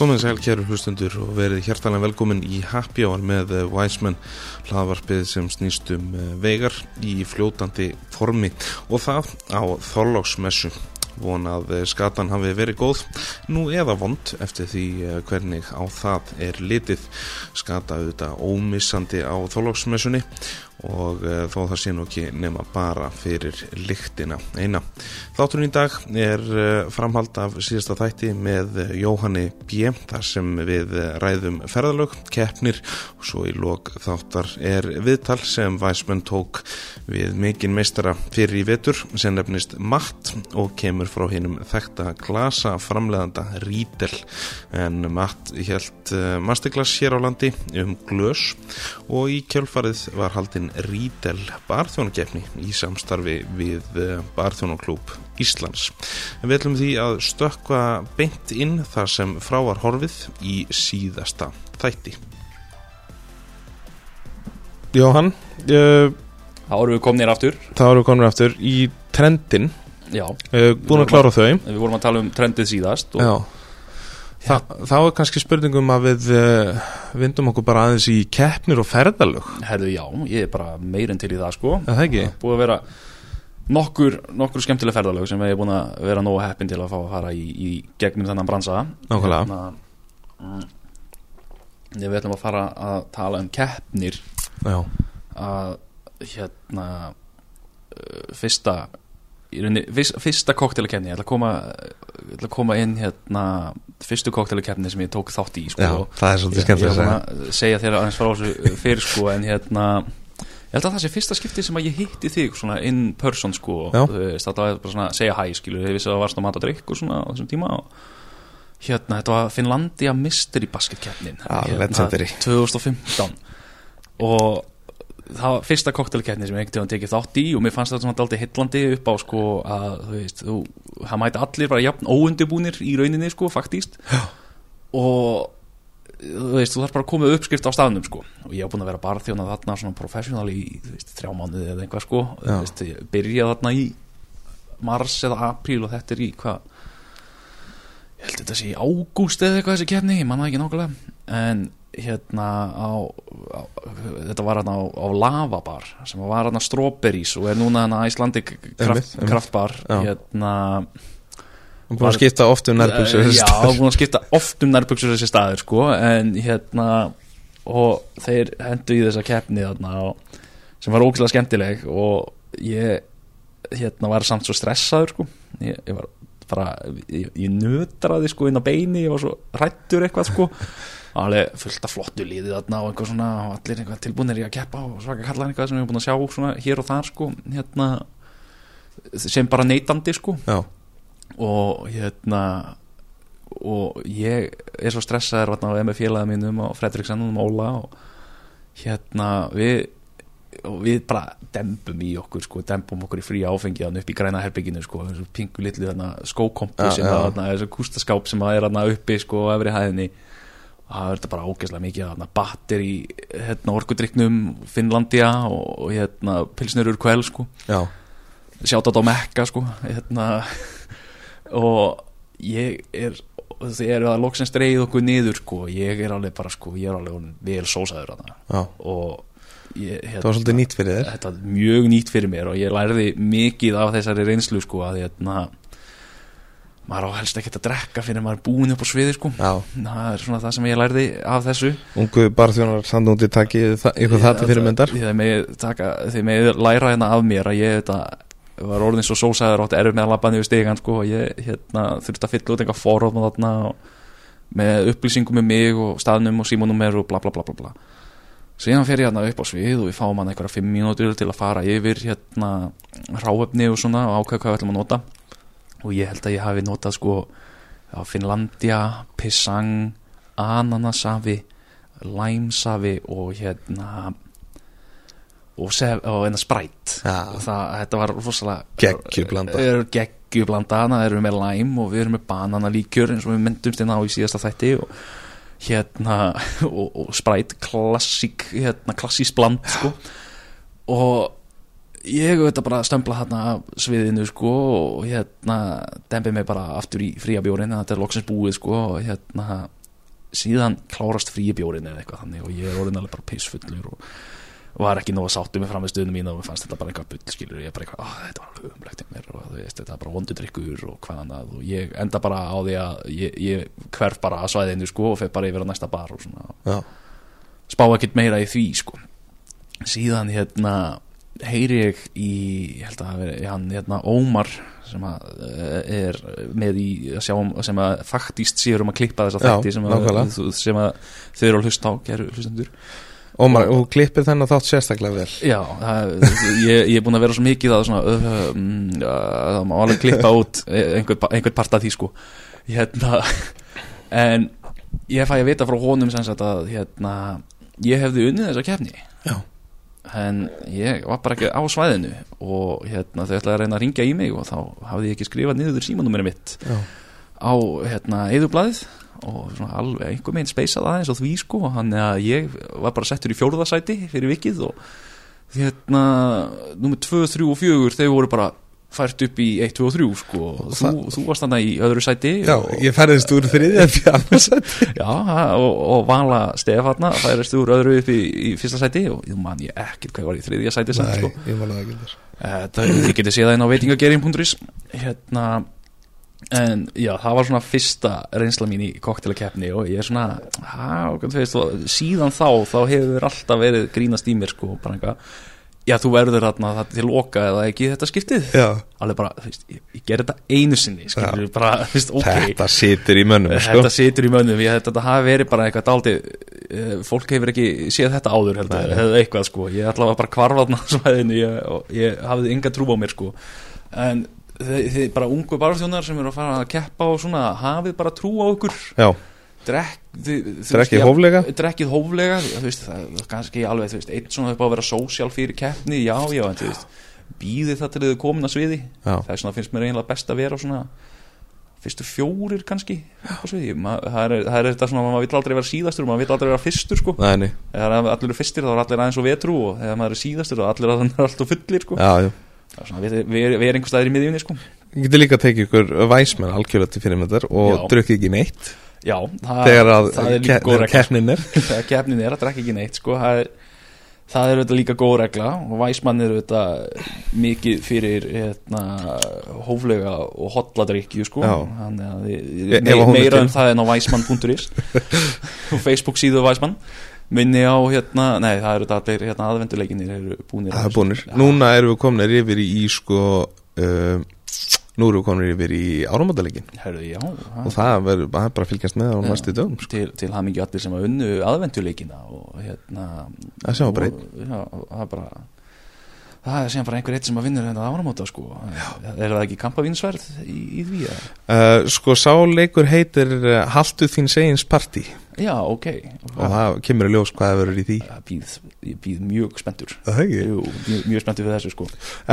Komið sæl kæru hlustundur og verið hjertalega velkomin í Happy Hour með eh, Wiseman hlaðvarpið sem snýst um eh, vegar í fljótandi formi. Og það á Þorláksmessu. Vonað eh, skatan hafi verið góð nú eða vond eftir því hvernig á það er litið. Skata auðvitað ómissandi á Þorláksmessunni og uh, þó það sé nú ekki nema bara fyrir lyktina eina. Þátturinn í dag er uh, framhald af síðasta þætti með uh, Jóhanni B. þar sem við ræðum ferðalög, keppnir og svo í lok þáttar er viðtal sem Væsmenn tók við mikinn meistara fyrir í vetur sem nefnist Matt og kemur frá hinnum þekta glasa framleðanda Rídel en Matt held masterclass hér á landi um glös og í kjölfarið var haldinn Rídel barþjónagefni í samstarfi við eh, barþjónaklúp Íslands. En við ætlum því að stökka beint inn þar sem frávar horfið í síðasta þætti. Jóhann, uh, þá erum við komnir aftur. Þá erum við komnir aftur í trendin. Já. Uh, búin að klára þau. Við vorum að tala um trendið síðast. Já. Þa, þá er kannski spurningum að við uh, vindum okkur bara aðeins í keppnir og ferðalög. Herðu já, ég er bara meirinn til í það sko. Það ekki? Búið að vera nokkur, nokkur skemmtileg ferðalög sem við erum búin að vera nógu heppin til að fá að fara í, í gegnum þennan bransa. Nákvæmlega. Hérna, mm, Við ætlum að fara að tala um keppnir Já. að hérna uh, fyrsta Rauninni, fyrsta koktelakefni ég ætla að koma, koma inn hérna, fyrstu koktelakefni sem ég tók þátt í sko, Já, það er svolítið skemmt að segja. að segja þér aðeins frá þessu fyrir sko, en hérna ég held að það sé fyrsta skipti sem að ég hitti þig svona in person sko. Veist, það var bara svona segja hæ skilur ég vissi að það varst á mat og drikk og svona á þessum tíma og hérna þetta var Finlandia Mystery Basket kefnin hérna, 2015 og það var fyrsta koktelkeppni sem ég einhvern veginn tekið þátt í og mér fannst þetta svona aldrei hillandi upp á sko að þú veist, þú, það mæti allir bara jafn óundibúnir í rauninni sko, faktíst Já. og þú veist, þú þarf bara að koma uppskrift á staðnum sko. Og ég hef búin að vera bara þjóna þarna svona professional í, þú veist, þrjá mánuði eða einhvað sko, þú veist, ég byrjaði þarna í mars eða apríl og þetta er í hvað ég held þetta sé í ágúst eða eitthvað þessi keppni, ég manna ekki nákvæmlega en hérna á, á þetta var hérna á, á lavabar sem var hérna strawberries og er núna hérna Icelandic kraft, kraftbar. Hérna og búin að skipta oft um nærbyggsur já, búin að skipta oft um nærbyggsur þessi staður sko, en hérna og þeir hendu í þessa keppni þarna og, sem var ógæðslega skemmtileg og ég hérna var samt svo stressaður sko. Ég, ég var bara, ég, ég nötraði sko inn á beini, ég var svo rættur eitthvað sko alveg fullt af flottu líði þarna og einhver svona og allir einhver tilbúinir í að keppa og svaka kallar einhvað sem við erum búin að sjá svona hér og þar sko hérna sem bara neytandi sko. Já. og hérna og ég er svo stressaður við félagið mínum og Fredriksson og Óla og hérna við og við bara dempum í okkur sko, dempum okkur í frí áfengi upp í græna herbygginu sko, pingu litlu skókompu sem er þessu kústaskáp sem er uppi sko á efri hæðinni það verður bara ógeðslega mikið batter í hérna, orkudryknum Finnlandia og, hérna, pilsnur úr kvæl sko. sjátt á Mekka sko. hérna, og ég er þegar er að loksins dreyð okkur niður sko. ég er alveg bara sko, ég er alveg vel sósaður og ég, hérna, það var svolítið nýtt fyrir þér þetta var mjög nýtt fyrir mér og ég lærði mikið af þessari reynslu sko að hérna maður á helst ekki að drekka fyrir maður er búin upp á sviði sko. Já. það er svona það sem ég lærði af þessu. Ungu barþjónar samdóndi takki ykkur það til fyrirmyndar Þið með læra hérna af mér að ég þetta, var orðin svo sósæður átti erfið með að labba niður stegan sko og ég hérna, þurfti að fylla út einhvað forróð með upplýsingum með mig og staðnum og símónummer og bla bla bla bla bla. Síðan fer ég hérna upp á svið og við fáum hann einhverja fimm mínútur til að fara yfir hérna ráöfni og svona og ákveða hvað við ætlum að nota og ég held að ég hafi notað sko á Finlandia, Pisang Ananasafi Læmsafi og hérna og, sef, og hérna Sprite. Ja. og það, þetta var rosalega geggjublanda geggjublanda, það eru með læm og við erum með bananalíkjör eins og við myndumst inn á í síðasta þætti og hérna og, og Sprite klassík hérna klassísk bland sko. Og ég veit að bara stömbla hérna sviðinu sko og hérna dempið mig bara aftur í fríabjórin þetta er loksins búið sko og hérna síðan klárast fríibjórin eða eitthvað þannig og ég er orðin alveg bara pissfullur og var ekki nóg að sáttu mig fram með stöðunum mín og mér fannst þetta bara eitthvað bull skilur ég er bara eitthvað, "Ah, þetta var alveg umlegt mér og veist, þetta er bara vondudrykkur og hvað annað og ég enda bara á því að ég, ég hverf bara að svæðinu sko og fer bara yfir á næsta bar og svona. Já, spá ekkert meira í því sko. Síðan hérna heyri ég í ég held að veri hann hérna Ómar sem að eh, er með í að sjá um sem að faktist séur um að klippa þessa þætti sem að, sem að þau eru að hlusta á geru hlustendur. Ómar, og klippir þennan þátt sérstaklega vel. Já, það, ég, ég er búin að vera svo mikið að svona, uh, um, uh, það má alveg klippa út einhvern, einhvern part af því sko. Hérna, en ég fæ að vita frá honum sem sagt að hérna, ég hefði unnið þessa kefni Já. En ég var bara ekki á svæðinu og hérna, þau ætlaði að reyna að ringja í mig og þá hafði ég ekki skrifað niður símanúmerið mitt Já, á hérna, eðublaðið og svona alveg einhver meginn speysað aðeins á því sko hann að ég var bara settur í fjórðasæti fyrir vikið og hérna nummer 2, 3 og 4 þau voru bara fært upp í 1, 2 og 3 sko. Og þú, þú varst þannig í öðru sæti Já og, ég ferðist úr þriðja fjarnarsætt já, og, og Vala Stefanna færist úr öðru upp í, í fyrsta sæti og ég man ég ekkert hvað var í þriðja sæti samt, Nei, sko. ég man það ekki þess þið getið séð það inn á veitingagerin.is hérna en já, það var svona fyrsta reynsla mín í koktelakeppni og ég er svona ha, hvað þú veist, og síðan þá þá hefur alltaf verið grínast í mér sko, bara eitthvað, já þú verður þarna það til loka eða ekki þetta skiptið. Já, alveg bara, veist, ég, ég ger þetta einu sinni skilur bara, veist, ok. Þetta situr í mönnum sko. Þetta situr í mönnum, ég, þetta hafi verið bara eitthvað daldi, uh, fólk hefur ekki séð þetta áður heldur, eða eitthvað sko, ég ætla að bara kvarfaðna svæðinu, ég, og ég hafði enga trú á mér sko, en þið, bara ungu barþjónar sem eru að fara að keppa og svona, hafið bara trú á okkur, Já, Drekkið hóflega? Drekkið hóflega, veist, það er kannski alveg, þú veist, eitt svona upp á að vera sósjál fyrir keppni, já, já, en þú veist, býðið það til þið komin að sviði, já, það er svona, finnst mér eiginlega best að vera svona fyrstu fjórir kannski Ma, það, er, það er þetta svona maður vill aldrei vera síðastur og maður vill aldrei vera fyrstur sko. Nei, þegar allir eru fyrstir þá er allir aðeins og vetru og þegar maður er síðastur þá er allir aðeins alltaf fullir sko. já, já svona, við, við, við erum einhver staðir í miðjunni sko. Ég geti líka tekið ykkur væsmenn algjörlega til fyrirmyndar og Já. drukkið ekki neitt já, það, þegar að það er líka góð regla. er. Þegar keppnin er að drekka ekki neitt sko, það er Það er auðvitað líka góð regla og væsmann er auðvitað mikið fyrir hérna, hóflega og hotladrykju sko. Að me, meira um það en á væsmann.is og Facebook síðu væsmann. Minni á hérna, nei það eru allir hérna, aðvenduleikinir eru búnir. Það er búnir. Já. Núna erum við kominir yfir í, í sko uh, Nú erum við kominir yfir í já, og það, verður bara að fylgjast með á næstu dögum sko. til, til hamingju allir sem að unnu aðvenduleikina og hérna Það og, já, og það er bara það er sem bara einhver eitt sem að vinnur þetta áramóta sko. er það ekki kampavínsverð í, í því að uh, Sko sáleikur heitir uh, Haltu þín segins partí. Já, ok. Og það kemur í ljós hvað það verður í því. Það býð, ég býð mjög ekki? Jú, mjög, mjög spenntur fyrir þessu sko.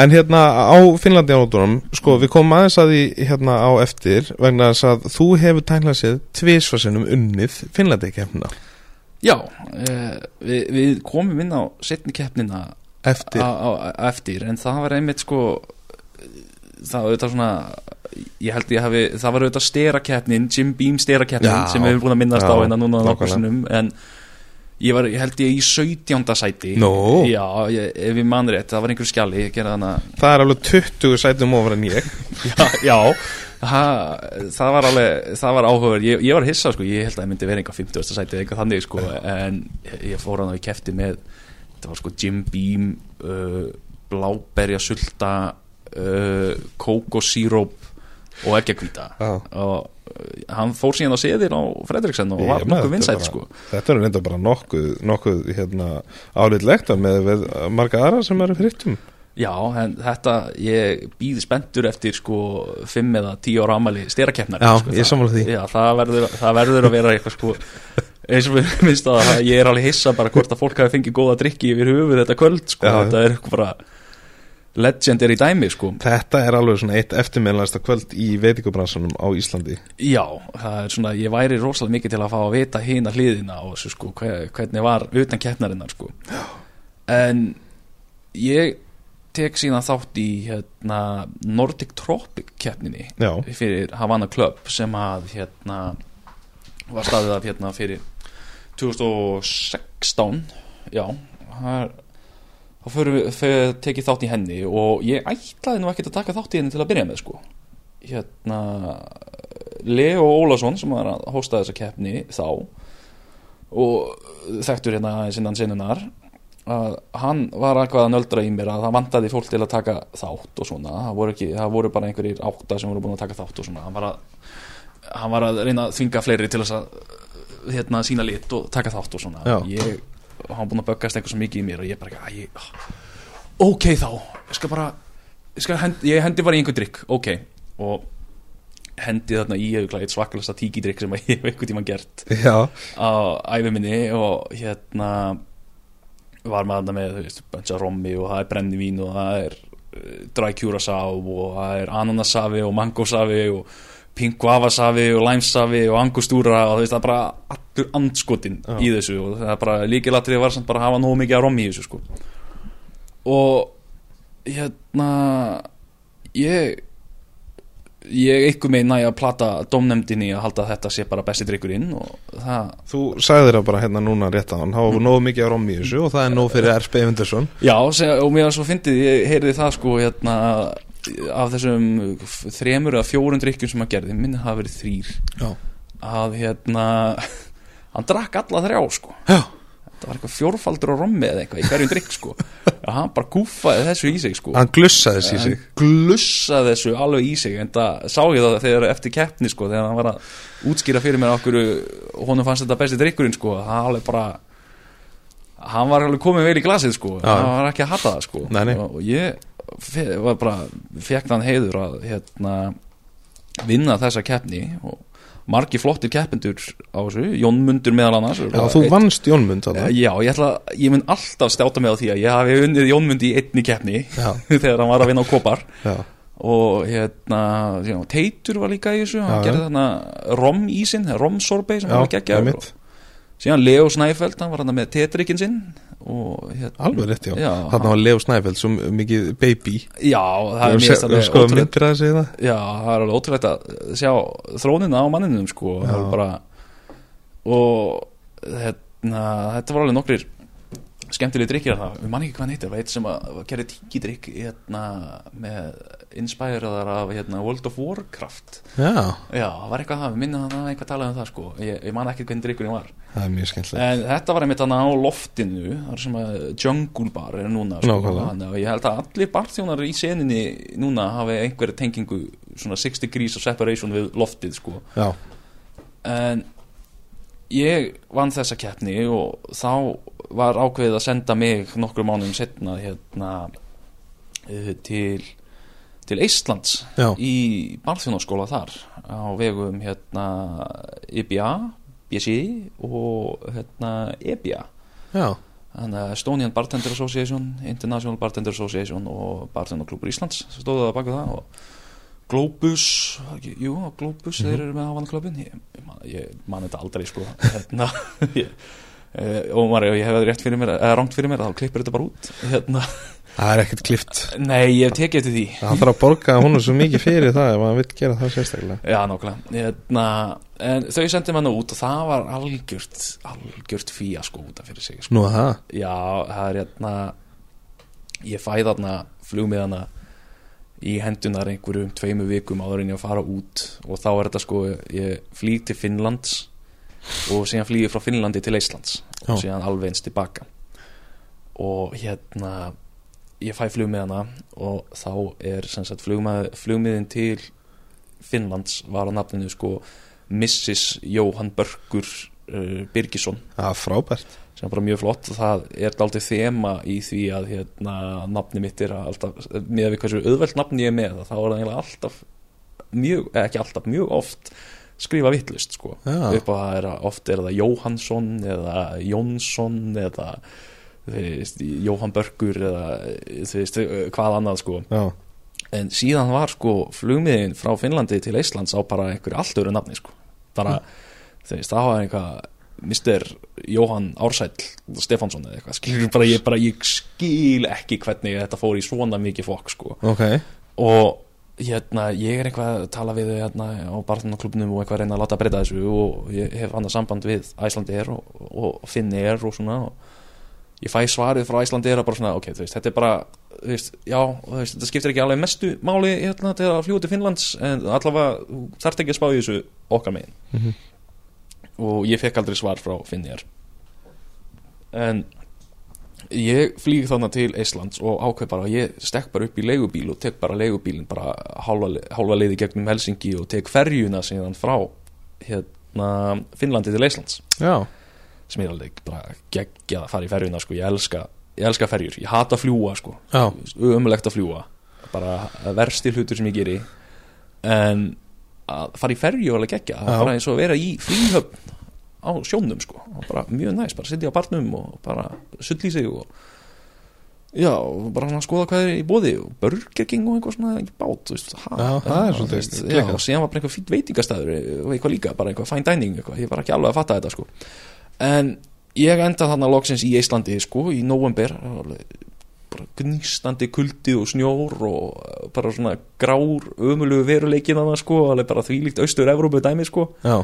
En hérna á Finnlandi ánóttunum sko við komum aðeins að því hérna á eftir vegna þess að þú hefur tæklað sér tvisvarsinnum unnið Finnlandi kemna Já, uh, við, við komum inn á setni keppnina eftir á, á, eftir En það var einmitt sko Það var auðvitað svona Ég held ég hafi, það var auðvitað sterakeppnin Jim Beam sterakeppnin sem við erum búin að minnast já, á hérna núna nákvæmlega. nokkur sinnum En ég var, ég held ég í 17. sæti Nú. Já, ég, ef ég man rétt, það var einhver skjali Það er alveg 20 sætum ofar en ég já, já ha, það var alveg það var áhugaverð, ég, ég var hissa sko ég held að það myndi vera einhver 50. sæti eða eitthvað þannig sko en ég fór hann á í kefti með þetta var sko Jim Beam uh, bláberja sulta uh, kókosíróp og eggjagvíta Já. og uh, hann fór síðan á seðir á Fredriksen og var nokkuð vinsætt sko Þetta er reynda bara nokkuð, nokkuð hérna, álitlegt með marga aðra sem eru fyrirtum Já, en þetta, ég býði spenntur eftir sko fimm eða tíu ára amali sterakeppnar Já, sko, ég sammála því. Já, það verður, það verður að vera eitthvað sko eins og við minnst að ég er alveg hissa bara hvort að fólk hafi fengið góða drikki yfir höfuð þetta kvöld sko, Já, þetta er bara legendary dæmi sko. Þetta er alveg svona eitt eftirmiðlægsta kvöld í veitingabransanum á Íslandi. Já, það er svona, ég væri rosalega mikið til að fá að vita hina hliðina og þessu sko, hve- hvernig var utan keppnarinnar sko. En ég tek síðan þátt í hérna, Nordic Tropic keppninni Já, fyrir Havana Club sem að hérna var staðið af hérna fyrir 2016 já þá fyrir við tekið þátt í henni og ég ætlaði nú ekkert að taka þátt í henni til að byrja með sko. Hérna Leo Ólason sem var að hósta þessa keppni þá og þekktur hérna aðeins innan sinnunar að hann var eitthvað að nöldra í mér að það vantaði fólk til að taka þátt og svona, það voru, ekki, það voru bara einhverjir átta sem voru búin að taka þátt og svona. Hann var að, hann var að reyna að þvinga fleiri til þess að hérna, sína lit og taka þátt og svona. Já. ég, hann búin að böggast eitthvað svo mikið í mér og ég bara að ég, ah, ok þá ég skal bara ég, skal hendi, ég hendi bara í einhver drikk, ok. Og hendi þarna í eitt svakalasta tíkidrykk sem ég hef einhvern tímann gert Já, á æfi minni og hérna var maður með, þú veist, bönsa rommi og það er brennivín og það er dry curacao og það er ananasafi og mangosafi og pink guavasafi og limesafi og angustúra og veist, það er bara allur andskotin Já. í þessu og það er bara líkilatrið var samt bara að hafa nógu mikið af rommi í þessu sko og hérna ég ég eitthvað með næja að plata domnefndinni að halda að þetta sé bara besti drikkurinn og það þú sagði þér bara hérna núna rétt á hann Það var nógu mikið á rommi í þessu og það er nóg fyrir R.P. Evendursson Já, og mér var svo fyndið, ég heyrði það sko hérna af þessum þremur eða fjórun drikkjum sem hann gerði, minni hafa verið þrýr Já, að hérna hann drakk alla þrjá sko. Já. þetta var eitthvað fjórfaldur á rommi eða eitthvað í hverjum drikk sko. Og hann bara gúffaði þessu í sig sko. Hann glussaði sér sig hann glussaði þessu alveg í sig. En það sá ég það þegar eftir keppni sko þegar hann var að útskýra fyrir mér okkur honum fannst þetta besti drikkurinn sko. Það alveg bara hann var alveg komið vel í glasið sko. Já. hann var ekki að hata það sko. Nei, nei. og ég var bara fekk þann heiður að hérna vinna þessa keppni og margi flottir keppendur á þessu. Jón Mundur meðal annars Já, þú vannst Jónmund þarna. Já, ég ætla, ég mun alltaf stjáta mig á því að ég hafi unnið Jón Mundi í einni keppni þegar hann var að vinna á kopar. Já, og hérna, já, Teitur var líka í þessu, hann Já, gerði þarna rom ísinn, rom sorbet sem Já, var geggjaður og síðan Leo Snæfeld, hann var hann með tetrikinn sinn hérna alveg rétt, já, Já, Þarna var Leo Snæfell svo mikið baby. Já, það er mjög að segja það Já, það er alveg ótrúlegt að sjá þrónina á manninum sko bara og hérna, þetta var alveg nokkrir skemmtileg drikkir það, við mann ekki hvað hann heitir, það var eitt sem að gerði tíkidrykk hérna, með inspiraðar af hérna, World of Warcraft. Já, Já, það var eitthvað það, minnum það eitthvað talað um það sko, ég, ég man ekki hvernig drikkurinn var. Það er mjög skemmtilegt. En þetta var einmitt hann á loftinu þar sem að Jungle Bar er núna sko, Nákvæmlega. Þannig að ég held að allir barþjónar í seninni núna hafi einhverja tengingu svona 6 degrees of separation við loftið sko. Já, en ég vann þessa keppni og þá var ákveðið að senda mig nokkur mánuðum setna hérna eh, til til Eistlands já, í barþjónarskóla þar á vegum hérna IBA, BSI og hérna EBA já. Þannig að Estonian Bartender Association International Bartender Association og Bartenderklubur Íslands stóðu það baka það og Globus ekki- jú, Globus, þeir eru með ávannaklubin ég, ég, man- ég man þetta aldrei sko. Hérna ég, eh, og maður, ef ég hefði rétt fyrir mér eða rangt fyrir mér, þá klippir þetta bara út. Hérna, Það er ekkert klift. Nei, ég hef tekið eftir því. Það þarf að borga hún svo mikið fyrir það ef hann vill gera það sérstaklega. Já, nákvæmlega. Hérna, En þau sendið manna út og það var algjört algjört fíasko út af fyrir sig sko. Nú að það Já, það er hérna ég fæ þarna flugmiðana í hendunar einhverjum tveimu vikum áður en ég að fara út og þá er þetta sko, ég flýg til Finnlands og síðan flýg ég frá Finnlandi til Íslands og síðan alveg eins tilbaka. Og hérna ég fæ flugmiðana og þá er sagt flugmið, flugmiðin til Finnlands var á nafninu sko Mrs. Jóhann Börkur uh, Birgisson Það er frábært sem er bara mjög flott og það er dálítið þema í því að hérna, nafni mitt er alltaf með við hversu auðvelt nafni ég er með þá er það eiginlega alltaf mjög, ekki alltaf, mjög oft skrifa vittlust sko Já. upp á það er að oft er það Jóhansson eða Jónsson eða veist, Jóhann Börkur eða veist, hvað annað sko. Já, en síðan var sko flugmiðin frá Finnlandi til Íslands á bara einhverju allt öðru nafni sko. Bara, þú veist, það var einhvað Mr. Jóhann Ársæll Stefánsson eða eitthvað, skilur bara ég, bara ég skil ekki hvernig þetta fór í svona mikið fokk sko. Ok. Og hérna, ég er eitthvað að tala við hérna á barðunarklubnum og eitthvað að reyna að láta breyta þessu og ég hef annað samband við Æslandir og, og Finnir og svona og ég fæ svarið frá Æslandir að bara svona, ok, þú veist, þetta er bara þú veist, já, þú veist, þetta skiptir ekki alveg mestu máli hérna til að fljúa til Finnlands en allavega, þú þarft ekki að spá í þessu okkar megin. Mhm. og ég fekk aldrei svar frá Finnir en ég flýg þannig til Íslands og ákveð bara, ég stekk bara upp í leigubíl og tek bara leigubílinn bara hálfa, hálfa leiði gegnum Helsingi og tek ferjuna síðan frá hérna Finnlandi til Íslands Já, sem er alveg bara geggjað að fara í ferjuna sko, ég elska, ég elska ferjur, ég hata að fljúa sko, já, umulegt að fljúa bara versti hlutur sem ég geri. En að fara í ferju er alveg geggja, það er bara eins og að vera í fríhöfn á sjónum sko, bara mjög næst, bara sitja á barnum og bara sull í sig og já, og bara svona skoða hvað er í bóði og Burger King og eitthvað svona bát, veist, ha, Já, það er svolítið og síðan var bara einhver fýtt veitingastæður og eitthvað líka, bara eitthvað fine dining eitthvað, ég var ekki alveg að fatta þetta sko en ég enda þarna loksins í Íslandi sko, í november gnýstandi kuldi og snjór og bara svona grár ömulugu veruleikin þannig sko, alveg bara þvílíkt austur Evrópu dæmi sko. Já,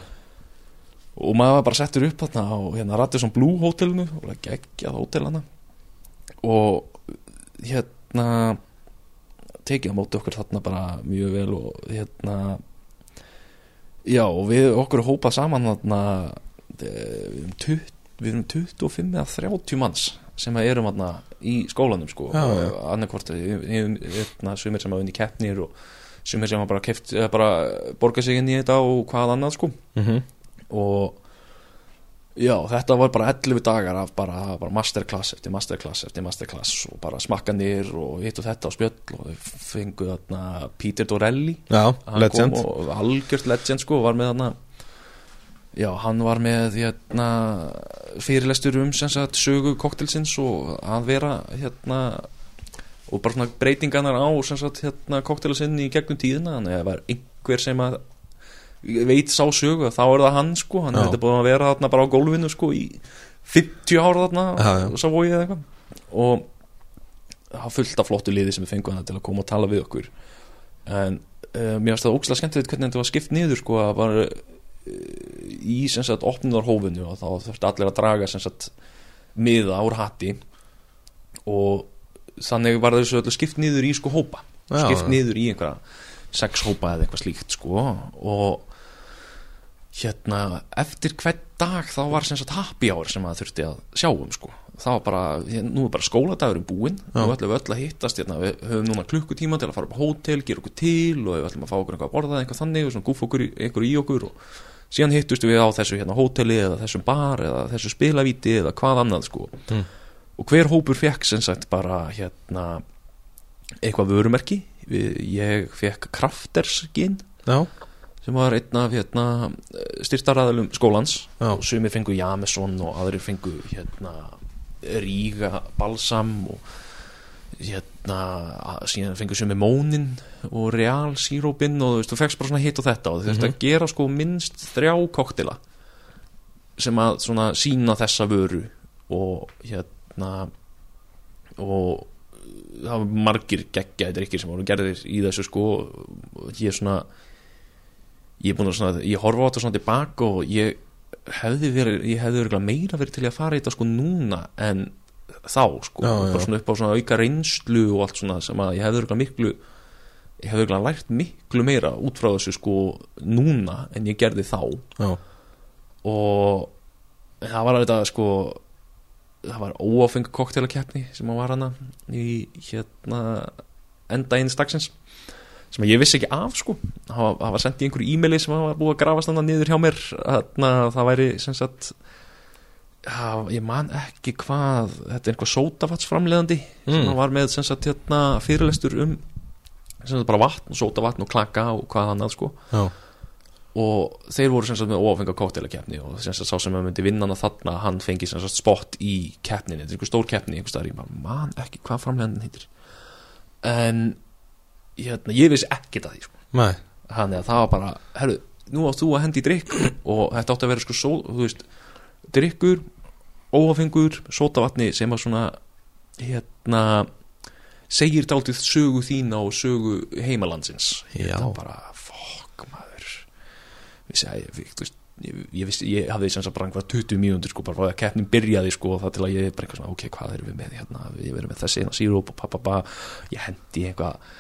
og maður var bara settur upp þarna á hérna Radisson Blue hótelinu og það geggjað hótel hana og hérna tekið á móti okkur þarna bara mjög vel og hérna já og við okkur hópað saman þarna við erum 20 við erum 25 eða 30 manns sem að erum þarna í skólanum sko. Annarkvort hérna, sumir sem hafa unni keppnir og sumir sem hafa bara, keft, bara borgað sig inn í þetta og hvað annað sko. Mhm. Og já, þetta var bara 11 dagar af bara, bara masterclass eftir masterclass eftir masterclass og bara smakkanir og hitt og þetta og spjöll og þau fengu þarna Peter Dorelli. Já, legend. og algjört legend sko var með þarna já, hann var með hérna, fyrirlestur um sagt sögu koktelsins og að vera hérna og bara svona breytinganar á hérna koktelasinn í gegnum tíðina. Þannig að það var einhver sem að veit sá sögu þá er það hann sko. Hann þetta búin að vera þarna bara á gólfinu sko í 50 ára þarna Já, og svo vóið eða eitthvað. Og það fullt af flottu liði sem við fengum hann til að koma og tala við okkur. En uh, mér finnst það ógslag skemmtilegt hvernig þetta var skipt niður sko að bara í sem sagt opnunarhófinu og þá þurfti allir að draga sem sagt miða úr hatti og þannig var þessu öllu skipt niður í sko hópa. Já, skipt já. niður í einhverja sex hópa eða eitthvað slíkt sko og hérna eftir hvern dag þá var sem sagt happy hour sem að þurfti að sjá um sko. Það var bara, nú er bara skóladagurinn búinn nú ætlum við öll að hittast hérna, við höfum núna klukkutíma til að fara upp á hótel, gera okkur til og við ætlum að fá okkur eitthvað að borða eitthvað þannig og svona gúfa okkur í, í okkur og síðan hittust við á þessu hérna hóteli eða þessum bar eða þessu spilavíti eða hvað annað sko Mm. og hver hópur fekk sem sagt bara hérna eitthvað vörumerki Við- ég fekk kraftersgin Já, sem var einn af hérna, styrtaræðalum skólans Já. og sumir fengu Jameson og aðrir fengu hérna, Ríga Balsam og hérna, síðan fengu sumir Mónin og Real Sírópin og þú veist, þú fekkst bara svona hitt og þetta og þú þurfti Mhm. að gera sko minnst þrjá koktela sem að svona sína þessa vöru og hérna og það var margir geggjaði drikkir sem voru gerðir í þessu sko og ég er svona ég er búin að svona, ég horfa á þetta svona tilbaka og ég hefði verið ég hefði verið meira verið til að fara í þetta sko núna en þá sko, Já, já. bara svona upp á svona auka reynslu og allt svona sem að ég hefði verið miklu ég hefði verið lært miklu meira út frá þessu sko núna en ég gerði þá. Já, og það var þetta sko það var óáfeng koktelakeppni sem var hana í hérna enda eins dagsins sem að ég vissi ekki af sko. Það var, var sendt í einhverju e-maili sem var búið að grafast þannig niður hjá mér þarna, það væri sem sagt já, ég man ekki hvað þetta er einhver sótafatsframleðandi sem Mm. hann var með sem sagt hérna fyrirlestur um sem sagt bara vatn og sótavatn og klaka og hvað annað sko. Og þeir voru sem sagt með óafenga koktelakeppni og sem sá sem að myndi vinna hana þarna hann fengi sem spott í keppninni. Þetta er einhver stór keppni ég man ekki hvað framlegandinn heitir. En hérna, ég vissi ekkert að því sko. þannig að það var bara herru, nú átt þú að hendi drikk og þetta átti að vera sko sól, þú veist drikkur, óafengur sótavatni sem að svona hérna segir dálítið sögu þína og sögu heimalandsins. Þetta var bara, fokk maður. Vissi að ég, veist ég, ég, ég hafði sem sagt bara einhvað 20 mínútur sko, bara því að keppnin byrjaði sko, og það til að ég bara eitthvað svona, ok, hvað erum við með hérna, við erum með þessi hérna síróp og pappa, ég hendi eitthvað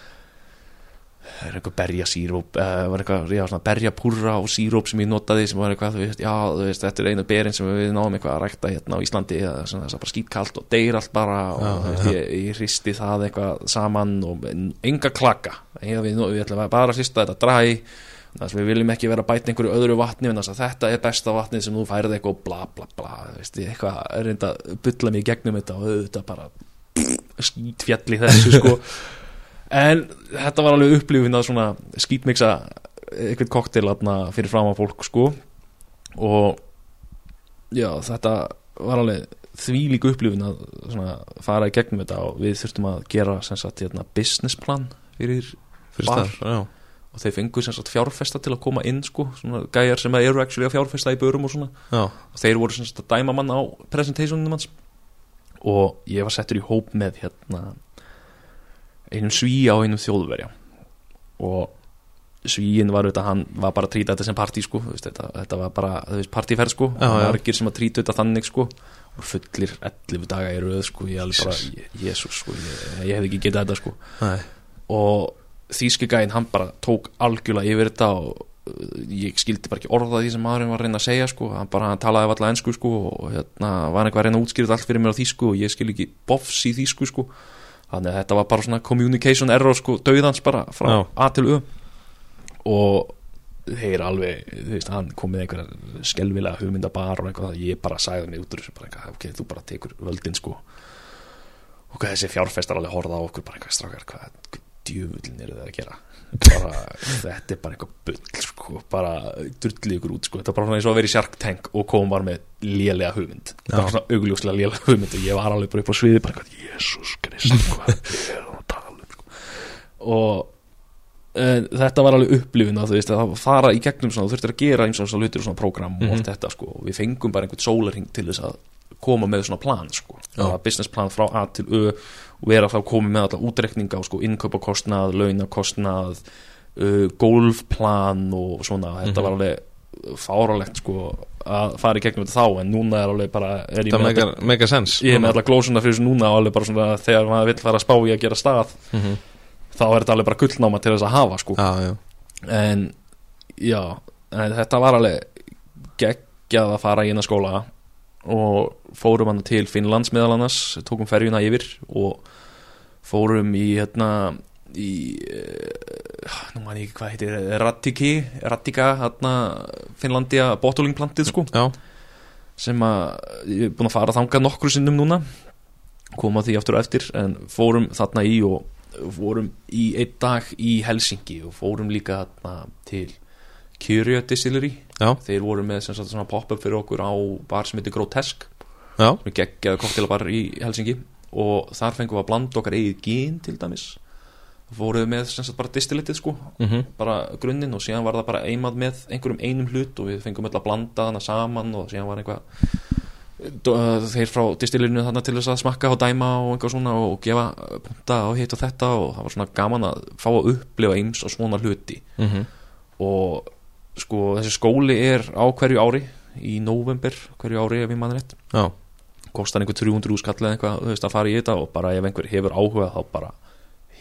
það er eitthvað berja síróp uh, berja púrra og síróp sem ég notaði sem var eitthvað, þú veist, já, þú veist þetta er einu berin sem við náum eitthvað að rækta hérna á Íslandi, eða svona þess að bara skýtkalt og deyr allt bara og Já, veist, ég, ég hristi það eitthvað saman og enga klaka. Ég, við, við ætlum bara að hrista þetta dræ þess að við viljum ekki vera að bæta einhverju öðru vatni en þess að þetta er besta vatnið sem þú færið eitthvað bla bla bla veist, ég eitthvað er reynda að bulla mig gegnum þetta og auðvitað bara skítfjall í þessu sko en þetta var alveg upplifin að svona skítmiksa eitthvað koktel fyrir fram á fólk sko. Og já þetta var alveg þvílík upplifin að svona fara í gegnum þetta og við þurftum að gera sem sagt hérna, business plan fyrir fyrir Bar. já. Og þeir fengu sem sagt fjárfesta til að koma inn sko, svona gæjar sem eru actually að fjárfesta í börum og svona. Já, og þeir voru sem sagt að dæma mann á presentationum hans. Og ég var settur í hóp með hérna einum svíja og einum þjóðverja. Og svíin var auðvitað, hann var bara að trýta þetta sem partí sko, veist, þetta, þetta var bara partíferð sko, Já, já. margir sem að trýta þetta þannig sko. Og fullir 11 daga í röð sko, ég alveg bara, jésus sko. Ég, ég hef ekki getað þetta sko. Nei, og þýski gæinn hann bara tók algjörlega yfir þetta og uh, ég skildi bara ekki orða því sem maðurinn var að reyna að segja sko, hann bara hann talaði alltaf ennsku sko og hérna var eitthvað að reyna að útskýra allt fyrir mér á þýsku og ég skil ekki bofs í þýsku sko þannig að þetta var bara svona communication error sko, dauðans bara frá Já. A til Ö og þeir alveg, þú veist, hann kom með einhverja skelvilega hugmyndabar og eitthvað ég bara sagði mig út úr þessu bara eitthvað, ok, þú bara tekur völdin sko og þessi fjárfestar alveg horfða á okkur bara eitthvað strákar, hvað djöfullin eru það að gera. Bara, þetta er bara eitthvað bull sko, bara drullið ykkur út sko, þetta er bara eins og að vera í Shark Tank og kom bara með lélega hugmynd. Bara svona augljóslega lélega hugmynd og ég var alveg bara upp á sviði bara eitthvað, jésús krist hvað er það að tala um sko. og en, þetta var alveg upplifin að þú veist að fara í gegnum svona, þú þurftir að gera eins og svona hlutir og svona prógram og Mhm. allt þetta sko, og við fengum bara einhvern sólarhing til þess að koma með svona plan sko, business plan frá A til Ö og vera þá komið með alla útrekninga og sko innkaupakostnað, launakostnað uh, golfplan og svona, þetta Mhm. var alveg fáralegt sko að fara í gegnum þetta þá en núna er alveg bara er það megar, megar sens ég er með alla glósuna fyrir þessu núna og alveg bara svona þegar maður vill fara að spá í að gera stað Mhm. þá er þetta alveg bara gullnáma til þess að hafa sko. Já, já, en já en þetta var alveg geggjað að fara í eina skóla og fórum hann til Finnlands meðal annars, tókum ferjuna yfir og fórum í hérna í uh, nú ég ekki hvað heitir Rattiki, Rattika hérna Finnlandia bottlingplantið sko. Já, sem að ég er búin að fara þangað nokkru sinnum núna koma því aftur og eftir en fórum þarna í og fórum í einn dag í Helsingi og fórum líka þarna til Curio Distillery já, þeir voru með sem sagt svona pop-up fyrir okkur á bar sem heitir Grotesk. Já, sem er geggjaði koktelabar í Helsingi og þar fengum við að blanda okkar eigið gín til dæmis. Fóruðu með sem sagt bara distilletið sko. Mhm, bara grunninn og síðan var það bara eimað með einhverjum einum hlut og við fengum öll að blanda hana saman og síðan var uh, þeir frá distillinu þarna til þess að smakka og dæma og eitthvað svona og gefa punta og hitt og þetta og það var svona gaman að fá að upplifa eins og svona hluti. Mhm. Og sko þessi skóli er á hverju ári í november hverju ári ef ég mann rétt. Já, kostar einhver 300 úrskall eða eitthvað þú veist, að fara í þetta og bara ef einhver hefur áhuga þá bara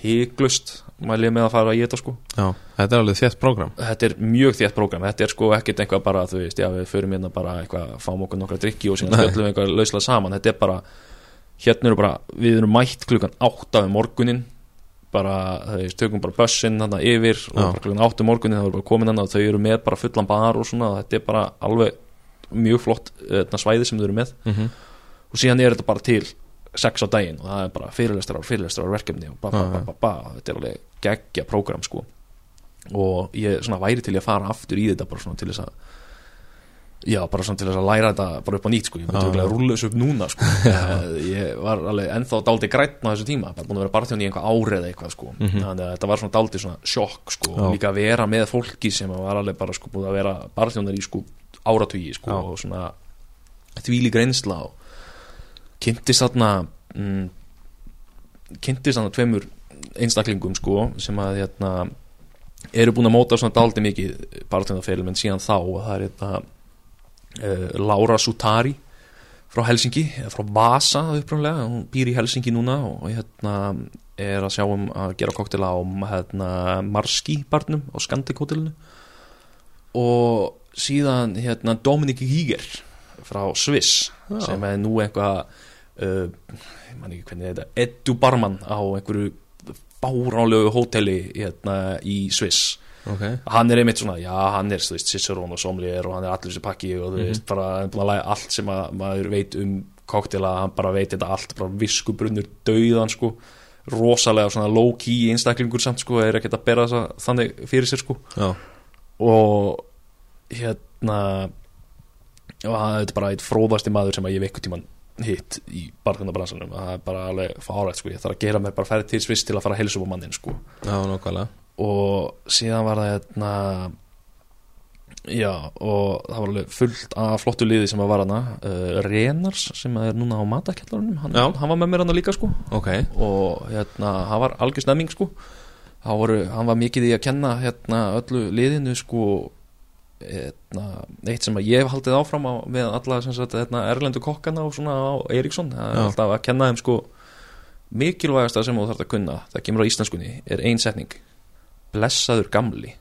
hygglust mæli ég með að fara í þetta sko. Já, þetta er alveg þétt program þetta er mjög þétt prógram. Þetta er sko ekkert eitthvað bara þú veist, já við förum hérna bara eitthvað, fáum okkur nokkra drikki og síðan spjöllum við eitthvað lauslega saman. Þetta er bara, hérna eru bara við erum mætt klukkan 8 um morgunin bara, veist, tökum bara bussinn þarna yfir og bara klukkan 8 um morgunin það eru bara komin þarna og þau eru með bara fullan bar og svona, þetta er bara alveg mjög flott þarna, svæði sem þau eru með. Mhm, og síðan er þetta bara til sex á daginn og það er bara fyrirlestrar fyrirlestrar verkefni og ba, ba, ba, ba, ba, þetta er alveg geggja prógram sko. Og ég svona væri til að fara aftur í þetta bara svona til þess að já, bara svona til þess að læra þetta bara upp á nýtt sko, ég myndi já. að rúlla þessu upp núna sko, ég var alveg ennþá dálítið grætn á þessu tíma, bara búin að vera barþjón í einhvað árið eða eitthvað sko, Mhm. þannig að þetta var svona dálítið svona sjokk sko, Já. líka að vera með fólki sem var alveg bara sko búin að vera barþjónar í sko áratugi sko Já. og svona þvílík reynsla og kynntist þarna mm, kynntist hann að tveimur einstaklingum sko sem að hérna eru búin að móta svona daldi mikið barðlunarferil menn síðan þá og það er hérna uh, Laura Sutari frá Helsingi, frá Vasa upprúnlega, hún býr í Helsingi núna og hérna er að sjá um að gera koktela á hérna, Marski barnum á Skandik-hótelinu og síðan hérna Dominik Híger frá Sviss Já. sem er nú eitthvað uh, ég man ekki hvernig þetta Edu Barman á einhverju báránlegu hóteli hérna, í Sviss ok. Hann er einmitt svona, já hann er veist, Cicerón og Somlier og hann er allir þessi pakki og þú veist, bara hann er búin að læra allt sem að, maður veit um koktela, hann bara veit þetta allt, bara viskubrunnur dauðan sko, rosalega svona low key einstaklingur samt sko, er ekkert að bera þessa þannig fyrir sér sko. Já, og hérna og hann er bara eitt fróðasti maður sem að ég vekku tíman hitt í barðunabransanum það er bara alveg fárætt sko, ég þarf að gera mér bara ferði til sviss til að fara að helsa upp á mannin sko. Já, nokkvælega og síðan var það hérna já og það var alveg fullt af flottu liði sem var hana uh, Renars sem er núna á matakjallarunum hann, hann var með mér hann líka sko. Ok, og hérna hann var algjör stemming sko. Hann, voru, hann var mikið í að kenna hérna öllu liðinu sko hérna, eitt sem að ég hef haldið áfram á, með alla sagt, hérna, erlendu kokkana og svona á Eriksson það er alltaf að kenna þeim sko mikilvægasta sem þú þarf að kunna það kemur á íslenskunni, er ein setning blessaður gamli.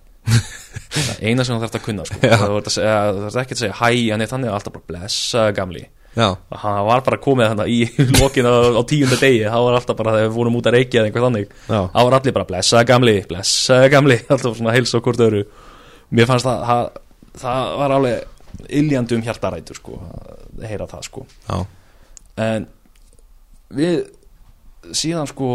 Eina sem þú þarf að kunna sko. Það þarf að ekki að segja hæ, hann er þannig alltaf bara blessaður gamli. Já, hann var bara komið þannig í lokin á, á tíunda degi, það var alltaf bara þegar við vorum út að reykja eða eitthvað þannig það var allir bara blessaða gamli, blessaða gamli. Alltaf svona heils og hvort öðru. Mér fannst það, það, það var alveg iljandi um hjartarætur sko, að heyra það sko. Já, en við síðan sko